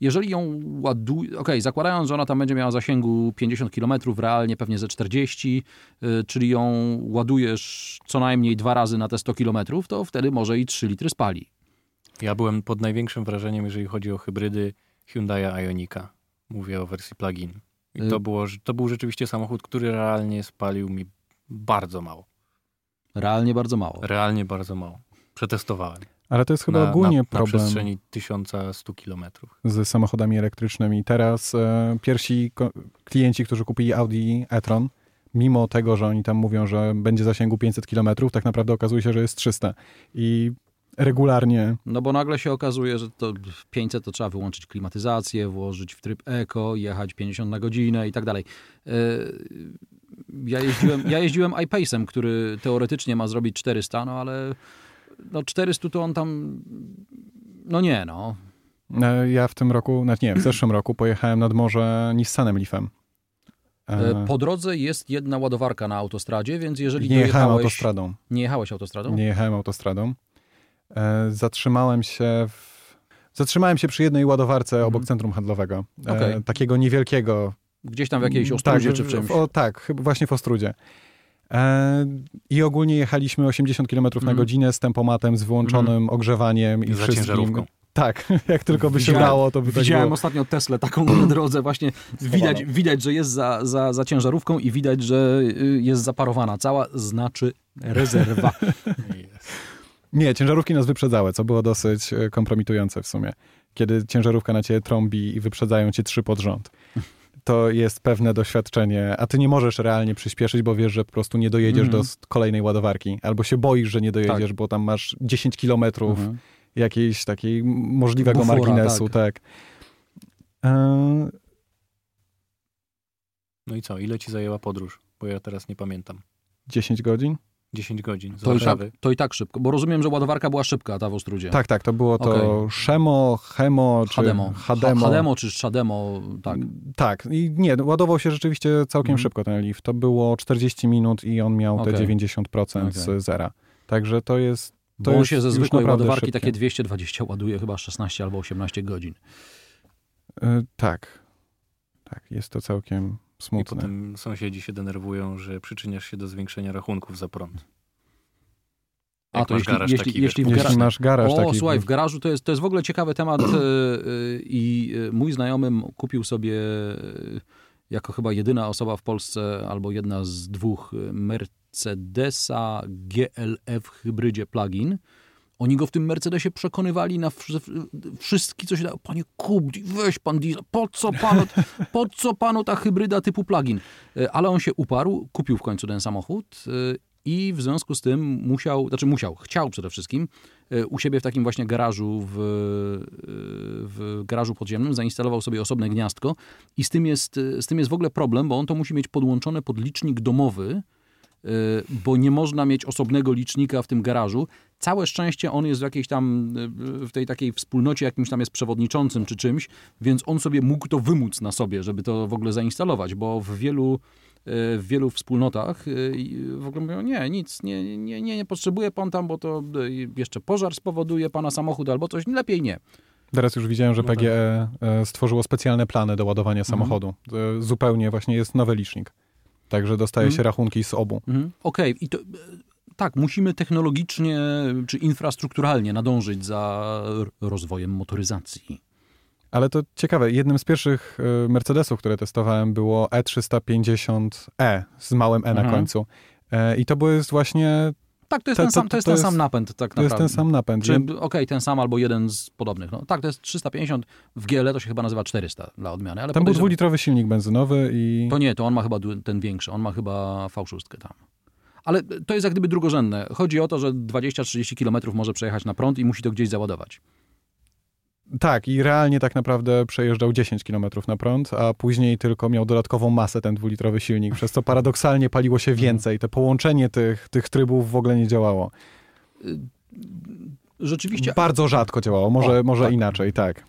B: Jeżeli ją ładuje, okej, zakładając, że ona tam będzie miała zasięgu 50 km, realnie pewnie ze 40, yy, czyli ją ładujesz co najmniej dwa razy na te 100 km, to wtedy może i 3 litry spali.
C: Ja byłem pod największym wrażeniem, jeżeli chodzi o hybrydy Hyundai Ionika. Mówię o wersji plug-in. I
B: Y-
C: to, było, to był rzeczywiście samochód, który realnie spalił mi bardzo mało.
B: Realnie bardzo mało.
C: Realnie bardzo mało. Przetestowałem.
A: Ale to jest chyba
C: na,
A: ogólnie
C: na,
A: problem
C: Na przestrzeni 1100 kilometrów.
A: z samochodami elektrycznymi. Teraz e, pierwsi klienci, którzy kupili Audi e-tron, mimo tego, że oni tam mówią, że będzie zasięgu 500 km, tak naprawdę okazuje się, że jest 300. I regularnie
B: No bo nagle się okazuje, że to w 500 to trzeba wyłączyć klimatyzację, włożyć w tryb eko, jechać 50 na godzinę i tak dalej. Yy, Ja jeździłem, ja jeździłem iPace'em, który teoretycznie ma zrobić 400, no ale no 400 to on tam, no nie no.
A: E, Ja w tym roku, znaczy nie, w [clears throat] zeszłym roku pojechałem nad morze Nissanem Leafem. E,
B: E, Po drodze jest jedna ładowarka na autostradzie, więc jeżeli
A: nie jechałem autostradą.
B: Nie jechałeś autostradą?
A: Nie jechałem autostradą. Zatrzymałem się w... Zatrzymałem się przy jednej ładowarce
B: Mhm.
A: obok centrum handlowego. E,
B: Okej.
A: Takiego niewielkiego.
B: Gdzieś tam w jakiejś Ostrudzie
A: tak,
B: czy w czymś?
A: O, tak, właśnie w Ostrudzie. E, I ogólnie jechaliśmy 80 km na
B: Mhm.
A: godzinę z tempomatem, z wyłączonym ogrzewaniem i
C: Za
A: wszystkim.
C: ciężarówką.
A: Tak, [laughs] jak tylko by się dało, to by tak
B: Widziałem
A: było.
B: ostatnio Teslę taką na [clears throat] drodze, właśnie widać, widać że jest za, za, za ciężarówką i widać, że y, jest zaparowana cała, znaczy rezerwa. [laughs]
A: Nie, ciężarówki nas wyprzedzały, co było dosyć e, kompromitujące w sumie. Kiedy ciężarówka na ciebie trąbi i wyprzedzają cię trzy pod rząd. To jest pewne doświadczenie, a ty nie możesz realnie przyspieszyć, bo wiesz, że po prostu nie dojedziesz
B: Mhm.
A: do kolejnej ładowarki. Albo się boisz, że nie dojedziesz, bo tam masz 10 kilometrów
B: Mhm.
A: jakiejś takiej możliwego
B: Bufora,
A: marginesu, tak. E,
C: No i co, ile ci zajęła podróż? Bo ja teraz nie pamiętam.
A: 10 godzin?
C: 10 godzin z
B: To, i tak, to i tak szybko, bo rozumiem, że ładowarka była szybka, ta w Ostrudzie.
A: Tak, tak, to było to
B: Okej.
A: Szemo, Chemo czy
B: Hademo.
A: Hademo.
B: Hademo czy Szademo, tak.
A: Tak, i nie, ładował się rzeczywiście całkiem
B: Mhm.
A: szybko ten lift. To było 40 minut i on miał te
B: Okej.
A: 90%
B: Okej.
A: z zera. Także to jest.
B: Bo
A: To
B: on
A: jest
B: się ze zwykłej ładowarki
A: szybkie.
B: takie 220 ładuje chyba 16 albo 18 godzin.
A: Y, tak. Tak, jest to całkiem
C: I
A: smutne.
C: potem sąsiedzi się denerwują, że przyczyniasz się do zwiększenia rachunków za prąd.
B: A,
C: Jak
B: to
C: masz
B: jeśli-
C: garaż
B: jeśli-
C: taki,
B: jeśli
C: wiesz,
B: w
A: Jeśli
B: garaż-
A: masz garaż
B: O,
A: taki.
B: słuchaj, w garażu to jest, to jest w ogóle ciekawy temat e, e, i e, mój znajomy kupił sobie jako chyba jedyna osoba w Polsce albo jedna z dwóch Mercedesa GLF hybrydzie plug-in. Oni go w tym Mercedesie przekonywali na wszy- wszystkie, co się da. Panie kup, weź pan diesel, po co panu, po co panu ta hybryda typu plug-in? E, Ale on się uparł, kupił w końcu ten samochód e, i w związku z tym musiał, znaczy musiał, chciał przede wszystkim e, u siebie w takim właśnie garażu, w, w garażu podziemnym zainstalował sobie osobne gniazdko i z tym, jest, z tym jest w ogóle problem, bo on to musi mieć podłączone pod licznik domowy, bo nie można mieć osobnego licznika w tym garażu. Całe szczęście on jest w jakiejś tam, e, w tej takiej wspólnocie jakimś tam jest przewodniczącym czy czymś, więc on sobie mógł to wymóc na sobie, żeby to w ogóle zainstalować, bo w wielu e, w wielu wspólnotach w ogóle mówią, nie, nic, nie, nie, nie, nie potrzebuje pan tam, bo to jeszcze pożar spowoduje pana samochód albo coś, lepiej nie.
A: Teraz już widziałem, że
C: No tak.
A: PGE e, stworzyło specjalne plany do ładowania
B: Mhm.
A: samochodu. E, Zupełnie właśnie jest nowy licznik. Także dostaje
B: Mhm.
A: się rachunki z obu.
B: Mhm. Okej, i to e, tak, musimy technologicznie czy infrastrukturalnie nadążyć za rozwojem motoryzacji.
A: Ale to ciekawe, jednym z pierwszych e, Mercedesów, które testowałem, było E350e z małym E na
B: Mhm.
A: końcu. E, I to jest właśnie,
B: Tak, to jest
A: To-
B: ten sam, to jest
A: to
B: ten
A: jest-
B: sam napęd tak
A: to jest
B: naprawdę.
A: ten sam napęd.
B: Czy, okej, ten sam albo jeden z podobnych. No, tak, to jest 350, w GL to się chyba nazywa 400 dla odmiany, ale
A: Tam był dwulitrowy silnik benzynowy i...
B: To nie, to on ma chyba ten większy, on ma chyba V6 tam. Ale to jest jak gdyby drugorzędne. Chodzi o to, że 20-30 km może przejechać na prąd i musi to gdzieś załadować.
A: Tak, i realnie tak naprawdę przejeżdżał 10 km na prąd, a później tylko miał dodatkową masę ten dwulitrowy silnik, przez co paradoksalnie paliło się więcej. To połączenie tych, tych trybów w ogóle nie działało.
B: Rzeczywiście,
A: Bardzo rzadko działało, może,
B: O,
A: może
B: tak.
A: inaczej, tak.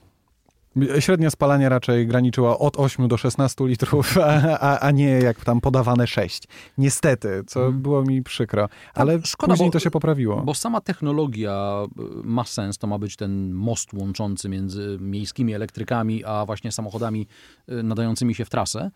A: Średnia spalania raczej graniczyła od 8 do 16 litrów, [laughs] a, a, a nie jak tam podawane 6. Niestety, co
B: Mhm.
A: było mi przykro. Ale
B: szkoda,
A: później
B: bo-
A: to się poprawiło.
B: bo sama technologia y, ma sens, to ma być ten most łączący między miejskimi elektrykami, a właśnie samochodami y, nadającymi się w trasę.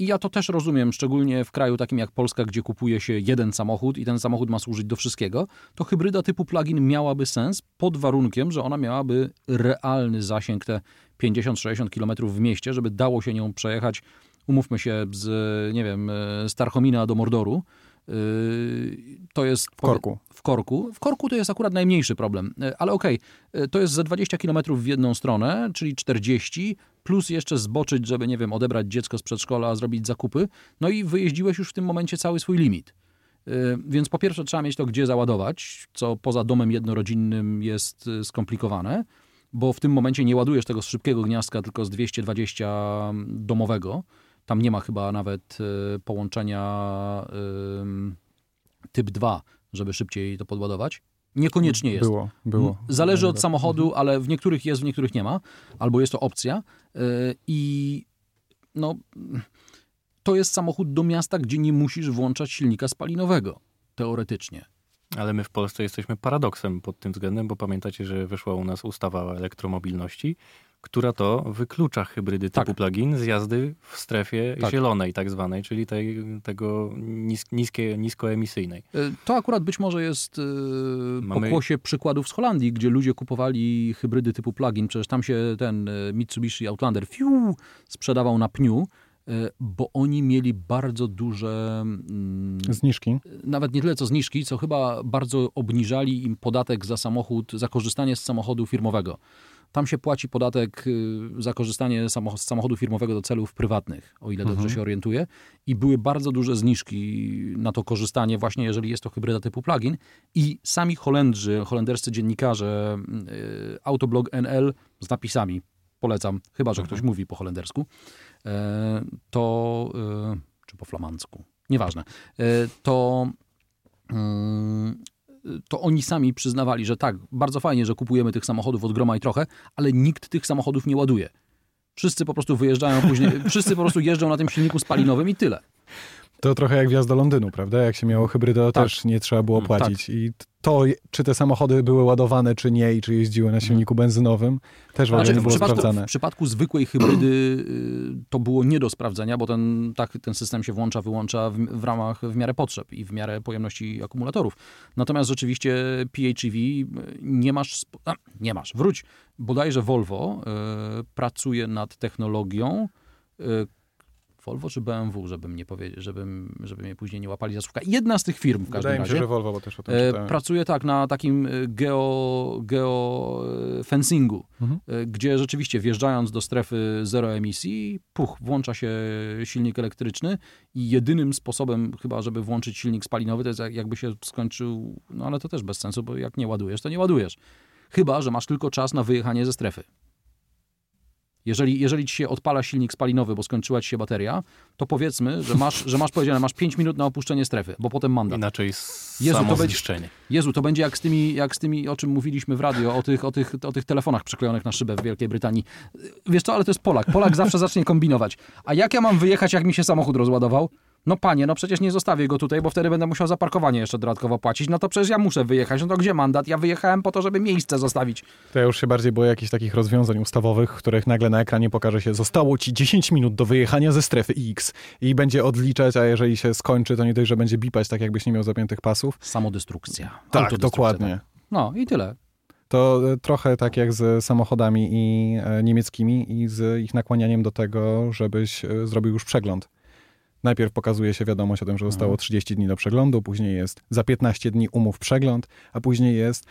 B: I ja to też rozumiem, szczególnie w kraju takim jak Polska, gdzie kupuje się jeden samochód i ten samochód ma służyć do wszystkiego, to hybryda typu plug-in miałaby sens pod warunkiem, że ona miałaby realny zasięg te 50-60 km w mieście, żeby dało się nią przejechać, umówmy się, z, nie wiem, z Tarchomina do Mordoru. Yy, To jest
A: W korku.
B: w korku. W korku to jest akurat najmniejszy problem, E, ale okej, e, to jest za 20 km w jedną stronę, czyli 40, plus jeszcze zboczyć, żeby, nie wiem, odebrać dziecko z przedszkola, zrobić zakupy, no i wyjeździłeś już w tym momencie cały swój limit. E, Więc po pierwsze trzeba mieć to gdzie załadować, co poza domem jednorodzinnym jest e, skomplikowane, bo w tym momencie nie ładujesz tego z szybkiego gniazdka, tylko z 220 domowego. Tam nie ma chyba nawet e, połączenia typ 2, żeby szybciej to podładować. Niekoniecznie jest.
A: Było, było.
B: Zależy od
A: Mhm.
B: samochodu, ale w niektórych jest, w niektórych nie ma, albo jest to opcja. Yy, I no, to jest samochód do miasta, gdzie nie musisz włączać silnika spalinowego, teoretycznie.
C: Ale my w Polsce jesteśmy paradoksem pod tym względem, bo pamiętacie, że wyszła u nas ustawa o elektromobilności, która to wyklucza hybrydy
B: Tak.
C: typu plug-in z jazdy w strefie
B: Tak.
C: zielonej tak zwanej, czyli tej, tego nis, niskie, niskoemisyjnej.
B: Y, To akurat być może jest y,
C: Mamy-
B: pokłosie przykładów z Holandii, gdzie ludzie kupowali hybrydy typu plug-in. Przecież tam się ten y, Mitsubishi Outlander fiu, sprzedawał na pniu, bo oni mieli bardzo duże, mm,
A: Zniżki.
B: nawet nie tyle co zniżki, co chyba bardzo obniżali im podatek za samochód, za korzystanie z samochodu firmowego. Tam się płaci podatek y, za korzystanie z samochodu firmowego do celów prywatnych, o ile dobrze się orientuję. I były bardzo duże zniżki na to korzystanie, właśnie jeżeli jest to hybryda typu plug-in. I sami Holendrzy, holenderscy dziennikarze, y, Autoblog NL z napisami, polecam, chyba że ktoś mówi po holendersku, e, to, y, czy po flamandzku, nieważne, e, to mm, to oni sami przyznawali, że tak, bardzo fajnie, że kupujemy tych samochodów od groma i trochę, ale nikt tych samochodów nie ładuje. Wszyscy po prostu wyjeżdżają później, [laughs] wszyscy po prostu jeżdżą na tym silniku spalinowym i tyle.
A: To trochę jak wjazd do Londynu, prawda? Jak się miało hybrydę, to
B: Tak.
A: też nie trzeba było
C: Mm,
A: płacić. I to, czy te samochody były ładowane, czy nie, i czy jeździły na silniku benzynowym, też w ogóle
B: Znaczy,
A: nie było sprawdzane.
B: w przypadku zwykłej hybrydy y, to było nie do sprawdzenia, bo ten, tak, ten system się włącza, wyłącza w, w ramach, w miarę potrzeb i w miarę pojemności akumulatorów. Natomiast rzeczywiście PHEV y, nie masz, a, nie masz, wróć, bodajże Volvo y, pracuje nad technologią y, Volvo czy BMW, żebym nie powiedział, żebym, żeby mnie później nie łapali za słówka. Jedna z tych firm w każdym
A: Wydaje mi
B: razie.
A: się, że Volvo, bo też o tym
B: E,
A: czytałem.
B: Pracuje tak na takim e, geo, geo e, fencingu,
A: Mhm.
B: gdzie rzeczywiście wjeżdżając do strefy zero emisji, puch, włącza się silnik elektryczny i jedynym sposobem chyba, żeby włączyć silnik spalinowy, to jest jak- jakby się skończył, no ale to też bez sensu, bo jak nie ładujesz, to nie ładujesz. Chyba, że masz tylko czas na wyjechanie ze strefy. Jeżeli, jeżeli ci się odpala silnik spalinowy, bo skończyła ci się bateria, to powiedzmy, że masz, że masz powiedziane, masz 5 minut na opuszczenie strefy, bo potem mandat.
C: Inaczej
B: Jezu, to
C: samo
B: będzie-
C: zniszczenie.
B: Jezu, to będzie jak z tymi, jak z tymi, o czym mówiliśmy w radio, o tych, o, tych, o tych telefonach przyklejonych na szybę w Wielkiej Brytanii. Wiesz co, ale to jest Polak. Polak zawsze zacznie kombinować. A jak ja mam wyjechać, jak mi się samochód rozładował? No panie, no przecież nie zostawię go tutaj, bo wtedy będę musiał za parkowanie jeszcze dodatkowo płacić. No to przecież ja muszę wyjechać. No to gdzie mandat? Ja wyjechałem po to, żeby miejsce zostawić.
A: To ja już się bardziej boję jakichś takich rozwiązań ustawowych, których nagle na ekranie pokaże się, zostało ci 10 minut do wyjechania ze strefy X i będzie odliczać, a jeżeli się skończy, to nie dość, że będzie bipać, tak jakbyś nie miał zapiętych pasów.
B: Samodestrukcja.
A: Tak,
B: Autodestrukcja,
A: dokładnie.
B: tak. No i tyle.
A: To e, trochę tak jak z samochodami i e, niemieckimi i z ich nakłanianiem do tego, żebyś e, zrobił już przegląd. Najpierw pokazuje się wiadomość o tym, że zostało 30 dni do przeglądu, później jest za 15 dni umów przegląd, a później jest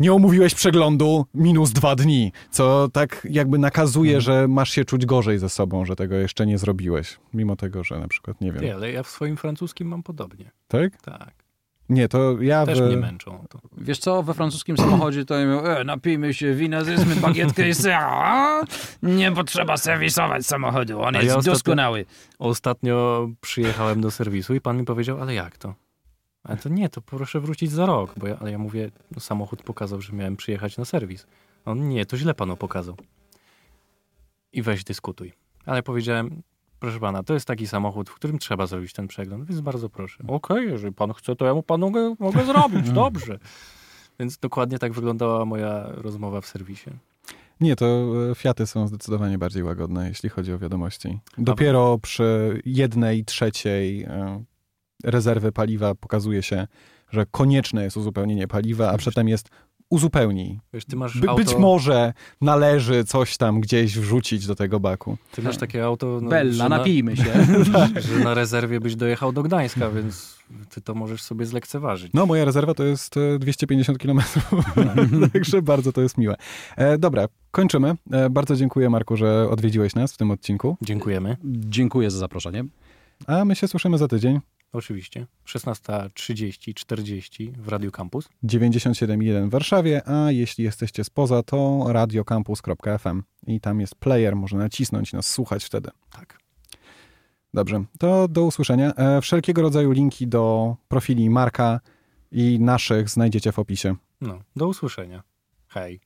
A: nie omówiłeś przeglądu minus dwa dni, co tak jakby nakazuje, że masz się czuć gorzej ze sobą, że tego jeszcze nie zrobiłeś, mimo tego, że na przykład nie wiem.
C: Ty, ale ja w swoim francuskim mam podobnie.
A: Tak?
C: Tak.
A: Nie, to ja
C: Też
A: w...
C: mnie męczą. To.
B: Wiesz co, we francuskim samochodzie to ja mówię, e, napijmy się wina, zjedzmy bagietkę i se, a, nie potrzeba serwisować samochodu, on
C: A
B: jest
C: ja ostatnio-
B: doskonały.
C: Ostatnio przyjechałem do serwisu i pan mi powiedział, ale jak to? Ale to nie, to proszę wrócić za rok. Bo ja, ale ja mówię, no, samochód pokazał, że miałem przyjechać na serwis. On nie, to źle panu pokazał. I weź dyskutuj. Ale powiedziałem, proszę pana, to jest taki samochód, w którym trzeba zrobić ten przegląd, więc bardzo proszę. Okej, jeżeli pan chce, to ja mu panu mogę, mogę zrobić, [laughs] dobrze. Więc dokładnie tak wyglądała moja rozmowa w serwisie.
A: Nie, to e, Fiaty są zdecydowanie bardziej łagodne, jeśli chodzi o wiadomości. Dopiero przy jednej trzeciej e, rezerwy paliwa pokazuje się, że konieczne jest uzupełnienie paliwa, a przedtem jest uzupełnij.
C: Wiesz, ty masz
A: By,
C: auto,
A: Być może należy coś tam gdzieś wrzucić do tego baku.
C: ty masz takie auto, no,
B: Bella,
C: na,
B: napijmy się. [laughs]
C: że na rezerwie byś dojechał do Gdańska, więc ty to możesz sobie zlekceważyć.
A: No, moja rezerwa to jest e, 250 km, [laughs] także bardzo to jest miłe. E, dobra, kończymy. E, bardzo dziękuję, Marku, że odwiedziłeś nas w tym odcinku,
C: Dziękujemy.
B: Dziękuję za zaproszenie.
A: a my się słyszymy za tydzień.
C: Oczywiście. 16.30, 40 w Radio Campus.
A: 97.1 w Warszawie, a jeśli jesteście spoza, to radiocampus.fm i tam jest player, można nacisnąć nas słuchać wtedy.
C: Tak.
A: Dobrze, to do usłyszenia. E, Wszelkiego rodzaju linki do profili Marka i naszych znajdziecie w opisie.
C: No, do usłyszenia. Hej.